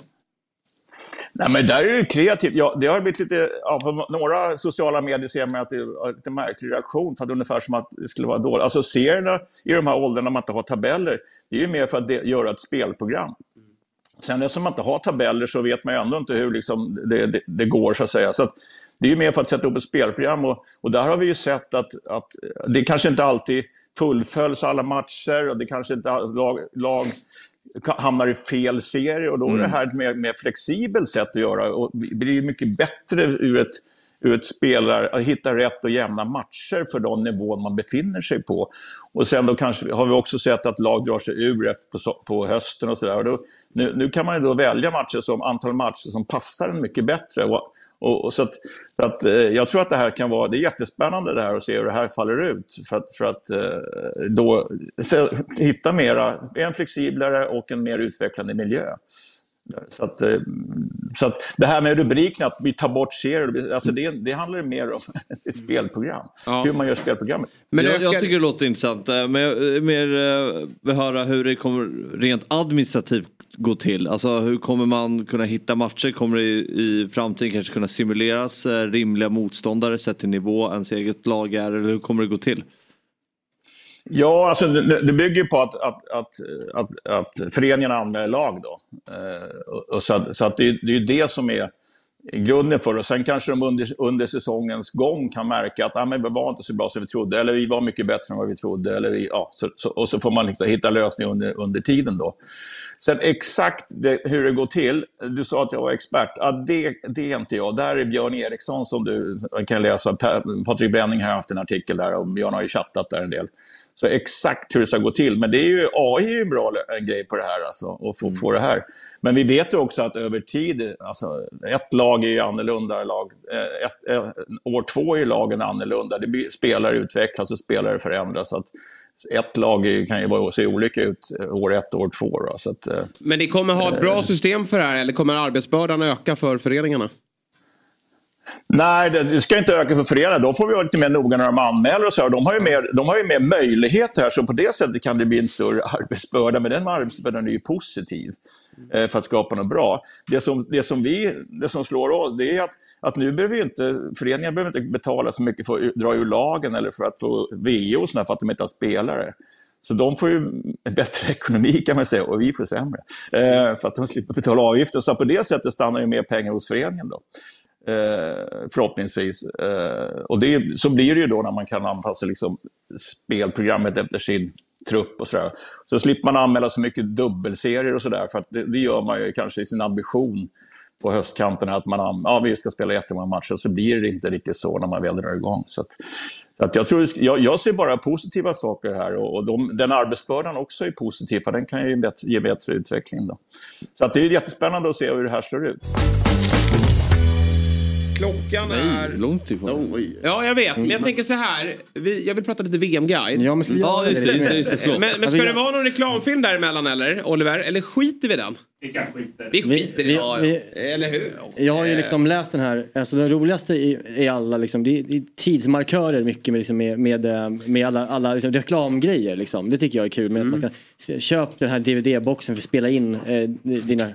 P: Nej, men där är det kreativt. Ja, det har blivit lite, ja, på några sociala medier ser man att det är lite märklig reaktion, för att ungefär som att det skulle vara dåligt. Alltså serierna i de här åldrarna man inte har tabeller, det är ju mer för att det, göra ett spelprogram. Sen eftersom man inte har tabeller så vet man ju ändå inte hur liksom det, det, det går så att säga. Så att det är ju mer för att sätta upp ett spelprogram och, och där har vi ju sett att, att det kanske inte alltid fullföljs alla matcher och det kanske inte lag, lag hamnar i fel serie och då är det här ett mer, flexibelt sätt att göra och blir mycket bättre ur ett, ur ett spelare att hitta rätt och jämna matcher för de nivån man befinner sig på. Och sen då kanske har vi också sett att lag drar sig ur efter på, på hösten och sådär. Nu, nu kan man ju då välja matcher som, antal matcher som passar en mycket bättre. Och, och, och så att, så att, eh, jag tror att det här kan vara, det är jättespännande det här att se hur det här faller ut. För att, för att eh, då hitta mera, en flexiblare och en mer utvecklande miljö. Så att, eh, så att det här med rubriken, att vi tar bort serier, alltså det, det handlar mer om [laughs] ett spelprogram. Hur man gör spelprogrammet.
C: jag, jag tycker det låter intressant. Men jag mer vill höra hur det kommer rent administrativt gå till. Alltså hur kommer man kunna hitta matcher? Kommer det i, i framtiden kanske kunna simuleras eh, rimliga motståndare sett till nivå ens eget lag är? Eller hur kommer det gå till?
P: Ja, alltså det, det bygger ju på att, att, att, att, att föreningen anmäler lag då. Eh, och, och så att, så att det, det är ju det som är grunden för det. Och sen kanske de under, under säsongens gång kan märka att ah, men vi var inte så bra som vi trodde, eller vi var mycket bättre än vad vi trodde. Eller vi, ja, så, så, och så får man liksom hitta lösningar under, under tiden då. Sen exakt det, hur det går till, du sa att jag var expert. Ja, det, det är inte jag. Där är Björn Eriksson som du kan läsa. Patrik Bränning har haft en artikel där och Björn har ju chattat där en del. Så exakt hur det ska gå till. Men det är ju, AI är ju en bra grej på det här, alltså, att få, få det här. Men vi vet ju också att över tid, alltså, ett lag är ju annorlunda. Lag, eh, ett, ett, år två är ju lagen annorlunda. Det spelare utvecklas och spelare förändras. Så att ett lag kan ju se olika ut eh, år ett och år två. Då, så att, eh,
A: Men ni kommer ha ett bra system för det här eller kommer arbetsbördan öka för föreningarna?
P: Nej, det, ska inte öka för föreningarna. De får vi vara lite mer noga när de anmäler och så. här. De har ju mer, de har ju mer möjligheter här, så på det sättet kan det bli en större arbetsbörda. Men den arbetsbördan är ju positiv eh, för att skapa något bra. Det som, det som, vi, det som slår oss, det är att, att nu behöver ju inte, föreningar behöver inte betala så mycket för att dra ur lagen eller för att få VO och för att de inte har spelare. Så de får ju en bättre [laughs] ekonomi kan man säga och vi får sämre. Eh, för att de slipper betala avgifter. Så på det sättet stannar ju mer pengar hos föreningen då. Eh, förhoppningsvis. Eh, och det, så blir det ju då när man kan anpassa liksom, spelprogrammet efter sin trupp och sådär. Så slipper man anmäla så mycket dubbelserier och sådär, för att det, det gör man ju kanske i sin ambition på höstkanten att man ja, vi ska spela jättemånga matcher, så blir det inte riktigt så när man väl drar igång. Så, att, så att jag, tror, jag, jag ser bara positiva saker här och, och de, den arbetsbördan också är positiv, för den kan ju bättre, ge bättre utveckling. Då. Så att det är jättespännande att se hur det här slår ut.
A: Klockan är...
C: långt ifrån.
A: Ja, jag vet. Men jag tänker så här. Vi, jag vill prata lite VM-guide.
B: Ja, men ska vi göra det
A: just det. Men, men
B: Alltså,
A: ska det
B: jag-
A: vara någon reklamfilm däremellan eller, Oliver? Eller skiter vi i den?
E: Vi kan skita
A: Vi skiter i
B: Vi-.
A: Ja. Eller hur?
B: Jag har ju liksom läst den här, alltså det roligaste i, i alla liksom, det är, det är tidsmarkörer mycket med, liksom, med, med, eh, med alla, alla liksom, reklamgrejer liksom. Det tycker jag är kul. Men man kan, köp den här DVD-boxen för att spela in eh, dina,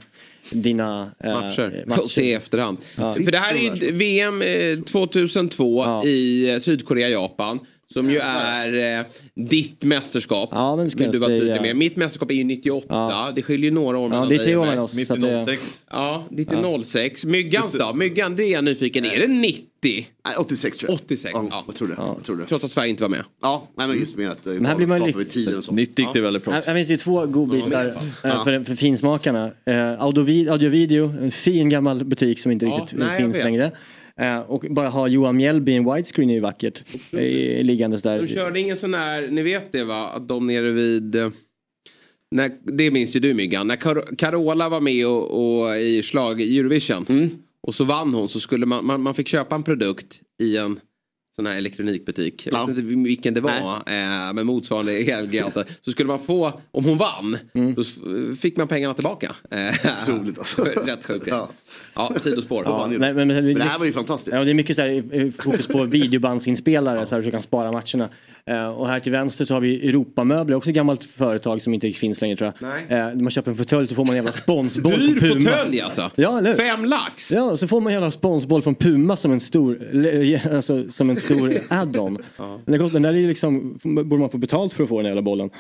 B: dina eh,
A: matcher.
B: matcher.
A: Och se i efterhand.
B: Ja.
A: För det här är ju VM eh, 2002 i eh, Sydkorea, Japan. Som ju är eh, ditt mästerskap.
B: Ja, men ska
A: Vill du vara tydlig med. Mitt mästerskap är ju 98.
B: Ja.
A: Det skiljer ju några år mellan
B: det är
A: dig
B: tre
A: och
B: år
A: mig.
B: mellan oss, Mitt det- 06.
A: Ja, ditt är 06. Myggans då? Myggan, det är jag nyfiken. Är det 90?
M: Nej, 86 tror jag.
A: 86, ja.
M: Jag tror det. Jag tror det.
A: Trots att Sverige inte var med.
M: Ja, nej, men just med att det
B: Men här blir man
M: tiden och så.
C: 90 gick det väldigt bra.
B: Här, finns det ju två godbitar
M: Ja,
B: eh, för, för finsmakarna. Eh, Audio, audio Video, en fin gammal butik som inte
A: Ja,
B: riktigt
A: nej,
B: finns
A: vet.
B: längre. Eh, och bara ha Johan Mjällby i en widescreen är ju vackert. Liggandes där.
A: De körde ingen sån här, ni vet det va? Att de nere vid... eh, När, det minns ju du Myggan. När Car- Carola var med och, och i slag i Eurovision.
M: Mm.
A: Och så vann hon så skulle man, man, man fick köpa en produkt i en sån här elektronikbutik. Jag vet inte vilken det var. Eh, med motsvarande elgiganter. Så skulle man få, om hon vann.
B: Mm.
A: Då fick man pengarna tillbaka. Eh,
M: Otroligt alltså.
A: Rätt sjukt. Ja. ja, sidospår.
B: Ja, nej, men, men,
M: Men det här var ju fantastiskt.
B: Ja, det är mycket så här, fokus på videobandsinspelare så här, så du kan spara matcherna. Eh, och här till vänster så har vi Europamöbler, också ett gammalt företag som inte finns längre tror jag.
A: Nej.
B: Eh, när man köper en fåtölj så får man en jävla sponsboll
A: Dyr
B: från Puma.
A: fåtölj alltså.
B: Ja, eller?
A: Fem lax.
B: Ja, så får man en jävla sponsboll från Puma som en stor, le- alltså, som en stor [laughs] add-on. Kostar- den där är ju liksom, borde man få betalt för att få den jävla bollen.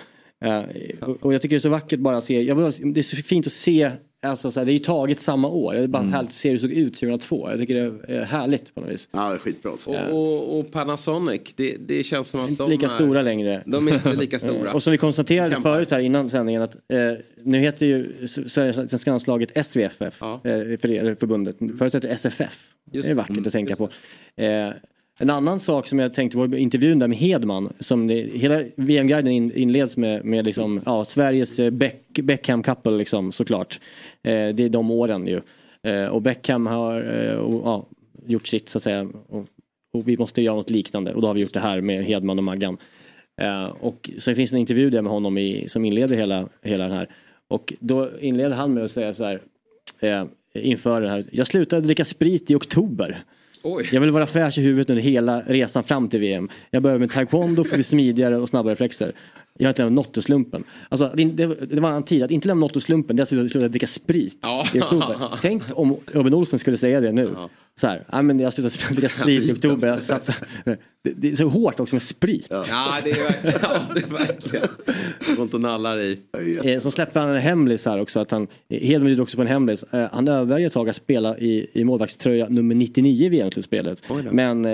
B: Eh, och, och jag tycker det är så vackert bara att se, jag det är så fint att se, alltså, så här, det är ju taget samma år. Det är bara härligt att se hur det såg ut 2002. Jag tycker det är härligt på något vis.
M: Ja, det är skitbra. Alltså.
A: Och, och, och Panasonic, det, det känns som att de
B: lika
A: är...
B: stora längre.
A: De är inte lika stora. [laughs]
B: Eh, Och som vi konstaterade
A: Kämpar.
B: förut här innan sändningen att eh, nu heter ju svenska landslaget SVFF eh, för er förbundet. Förut hette det SFF.
A: Just
B: det är
A: det.
B: vackert att tänka på. Eh, en annan sak som jag tänkte var intervjun där med Hedman. Som det, hela VM-guiden in, inleds med, med liksom, ja, Sveriges eh, Beck, Beckham couple liksom, såklart. Eh, det är de åren ju. Eh, och Beckham har eh, och, ja, gjort sitt så att säga. Och, och vi måste göra något liknande och då har vi gjort det här med Hedman och Maggan. Eh, och så finns en intervju där med honom i, som inleder hela, hela den här. Och då inleder han med att säga så här eh, inför det här. Jag slutade dricka sprit i oktober.
A: Oj.
B: Jag vill vara fräsch i huvudet under hela resan fram till VM. Jag börjar med taekwondo för att bli smidigare och snabbare reflexer. Jag har inte lämnat Nottoslumpen. Alltså, det, det, det var en tid att inte lämna Nottoslumpen, det är att sluta- dricka sprit
A: Ja.
B: i oktober. Tänk om Robin Olsen skulle säga det nu. Så här, "Nej, men jag slutade dricka sprit i oktober. Jag satsar. Det, det är så hårt också med sprit.
A: Ja, det är verkligen. Ja, det är verkligen. Går inte och nallar i.
B: Eh, släppte han en hemlis här också. Att han, Hedman gjorde också på en hemlis. Eh, Han övervägde ett tag att spela i, i målvaktströja nummer 99 i VM-slutspelet. Men eh,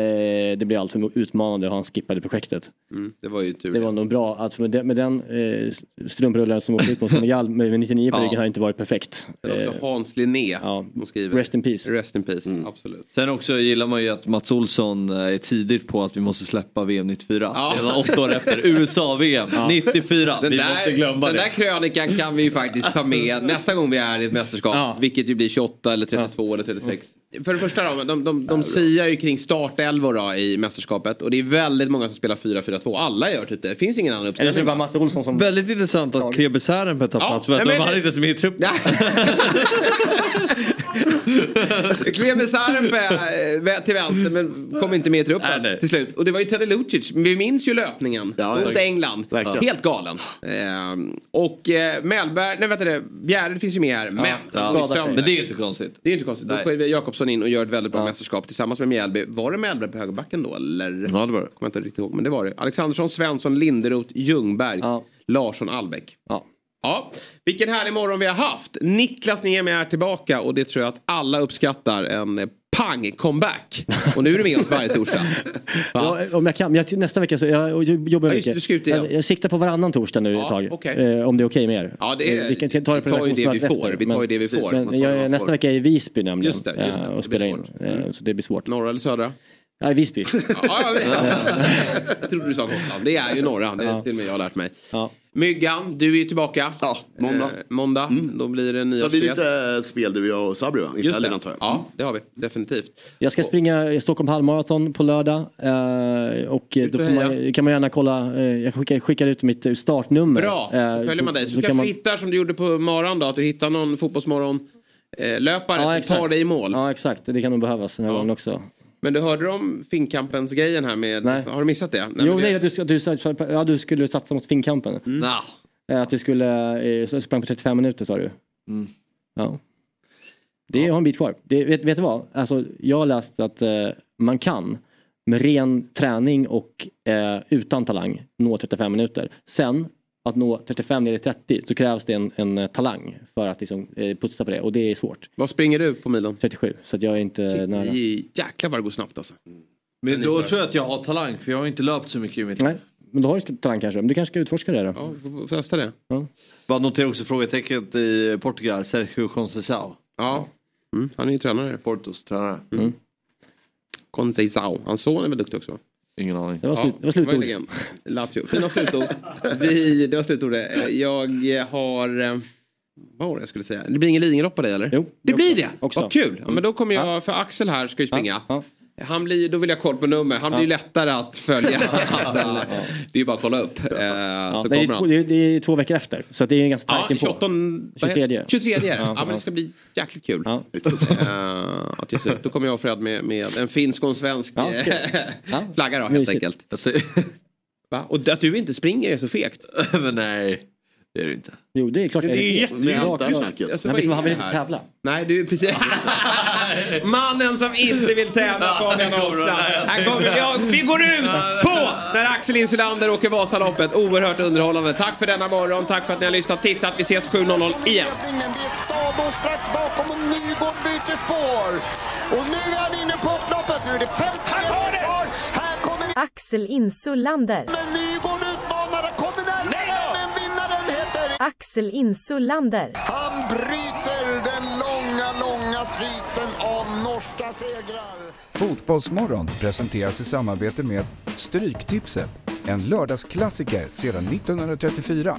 B: det blev alltför utmanande och han skippade projektet.
A: Mm, det var ju tur.
B: Det var nog bra att med den, med den eh, strumprullen som åkte ut på Senegal med 99 på
A: Ja.
B: ryggen har inte varit perfekt.
A: Det är också
B: Eh,
A: Hans Linné som skriver.
B: Rest in peace.
A: Rest in peace,
C: Mm.
A: absolut.
C: Sen också gillar man ju att Mats Olsson eh, är tidigt på att vi måste släppa VM 94.
A: Ja.
C: Redan åtta år efter USA-VM 94.
A: Den
C: vi
A: där,
C: måste glömma
A: den
C: det.
A: där krönikan kan vi ju faktiskt ta med [laughs] nästa gång vi är i ett mästerskap. Vilket ju blir 28 eller 32 eller 36. För det första då, de, de, de siar ju kring startelvor då i mästerskapet. Och det är väldigt många som spelar 4-4-2. Alla gör typ det. Det finns ingen annan
B: Eller så är det
A: uppställning.
B: bara Mats Olsson som...
C: Väldigt intressant att Klebe Särenpää tar
A: Ja,
C: plats.
A: nej,
C: Men
A: men-
C: han är inte så med i truppen. [laughs] [laughs] [laughs]
A: Kleber Sarenpää eh, till vänster men kom inte med i truppen till slut. Och det var ju Teddy Lucic. Vi minns ju löpningen
M: Ja,
A: mot
M: ja.
A: England.
M: Verkligen.
A: Helt galen. Ehm, och eh, Mellberg, nej vänta det, Bjärred finns ju med här. Men,
C: Ja. Men det är inte konstigt.
A: Det är inte konstigt. Då
C: Nej.
A: får Jakobsson in och gör ett väldigt bra mästerskap tillsammans med Mjällby. Var det Mellberg på högerbacken då eller?
C: Ja det var det.
A: Kommer jag inte riktigt ihåg men det var det. Alexandersson, Svensson, Linderoth, Ljungberg, Larsson, Albeck.
B: Ja.
A: Ja, vilken härlig morgon vi har haft. Niklas Niemi är tillbaka och det tror jag att alla uppskattar. En eh, pang-comeback. Och nu är du med oss varje torsdag. [laughs]
B: Ja, om jag kan. Jag, nästa vecka så jag, jag jobbar
A: Ja, just ut igen.
B: jag, jag siktar på varannan torsdag nu ett tag.
A: okej.
B: Eh, om det är okej med er.
A: Ja, det är-
B: vi kan ta det
A: vi tar ju det vi får.
B: efter,
A: Vi tar ju det vi får.
B: Men, jag, nästa
A: får.
B: vecka är i Visby nämligen.
A: Just det, just det.
B: eh, Och
A: blir
B: spela in. Eh, Så det blir svårt.
A: Norra eller södra?
B: Nej, Visby. [laughs]
A: Ja, ja, [laughs] jag trodde du sa Gotland. Det är ju norra. Det är till och med jag har lärt mig. Myggan, du är tillbaka.
M: Ja, måndag.
A: Eh, måndag. Då blir det nya
M: Det blir
A: spel.
M: lite spel du och Sabri va? I
A: Just det.
M: antar jag.
A: Ja, det har vi. Definitivt.
B: Jag ska springa Stockholm halvmaraton på lördag. eh, Och då man, kan man gärna kolla. eh, Jag skickar, skickar ut mitt eh, startnummer.
A: Bra,
B: Eh,
A: då följer man dig. Så,
B: så
A: du
B: kan
A: kanske
B: man-
A: hittar som du gjorde på morgon då. Att du hittar någon fotbollsmorgon eh, löpare som
B: exakt.
A: tar dig i mål.
B: Ja exakt, det kan nog behövas den här gången också.
A: Men du hörde om Finnkampens grejen här med...
B: Nej.
A: Har du missat det?
B: jo,
A: men det-
B: nej, du, du, ja, du skulle satsa mot Finnkampen.
C: Nah.
B: Eh, Att du skulle eh, sprang på 35 minuter sa du.
C: Mm.
B: Ja. Det har en bit kvar. Det, vet, vet du vad? Alltså, jag har läst att eh, man kan med ren träning och eh, utan talang nå 35 minuter. Sen att nå 35 ner i 30 så krävs det en, en eh, talang för att liksom, eh, putsa på det och det är svårt.
A: Vad springer du på milen?
B: 37 så att jag är inte
A: Shit,
B: nära.
A: Jäklar vad det går snabbt alltså.
C: Men då tror jag att jag har talang för jag har inte löpt så mycket i mitt liv.
B: Nej, men då har du talang kanske. Men du kanske ska utforska det då?
A: Ja, vi får testa det.
B: Ja.
C: Bara notera också frågetecknet i Portugal, Sergio Conceição.
A: Ja, mm, han är ju tränare.
C: Portos tränare.
A: Mm. Conceição. Hans son är väl duktig också?
C: Ingen aning.
B: Det var slut- det var slutord.
A: verkligen. Lazio. Fina slutord. Vi, det var slutordet. Jag har... eh, Vad var det jag skulle säga? Det blir ingen Lidingölopp på dig eller?
B: Jo.
A: Det blir det?
B: Också.
A: Vad kul. Ja, men då kommer jag, för Axel här ska ju springa. Han blir, då vill jag koll på nummer. Han blir ju lättare att följa. [laughs] Axel. Det är bara att kolla upp. Eh,
B: Ja,
A: så
B: det, är
A: kommer
B: två,
A: han.
B: det, är, det är två veckor efter. Så det är ganska
A: Ja,
B: tajt inpå.
A: 28,
B: 23.
A: 23. Ja,
B: Ja,
A: men
B: ja.
A: det ska bli jäkligt kul.
B: Ja.
A: Eh, att ge sig ut. Då kommer jag och Fred med, med en finsk och en svensk
B: Ja,
A: eh. [laughs]
B: Ja.
A: flagga då helt
B: Mysigt.
A: enkelt. Och att du inte springer är så fekt.
C: Men [laughs] nej, det är det inte.
B: Jo, det är klart
A: Det är
B: jag är
A: snacket. Alltså,
B: han
A: är
B: vill
A: det
B: inte tävla.
A: Nej, du precis. [laughs] Mannen som inte vill tävla Fabian Ahlstrand. Han Vi går ut på när Axel Insulander åker Vasaloppet. Oerhört underhållande. Tack för denna morgon. Tack för att ni har lyssnat. Tittat. Vi ses 7.00 igen.
L: Det är Stabo strax bakom och Nygård byter spår. Och nu är han inne på upploppet. Nu är det 50 meter kvar. Här kommer
Q: Axel Insulander.
L: Men Nygård utmanare
Q: Axel Insulander.
L: Han bryter den långa, långa sviten av norska segrar.
D: Fotbollsmorgon presenteras i samarbete med Stryktipset, en lördagsklassiker sedan 1934.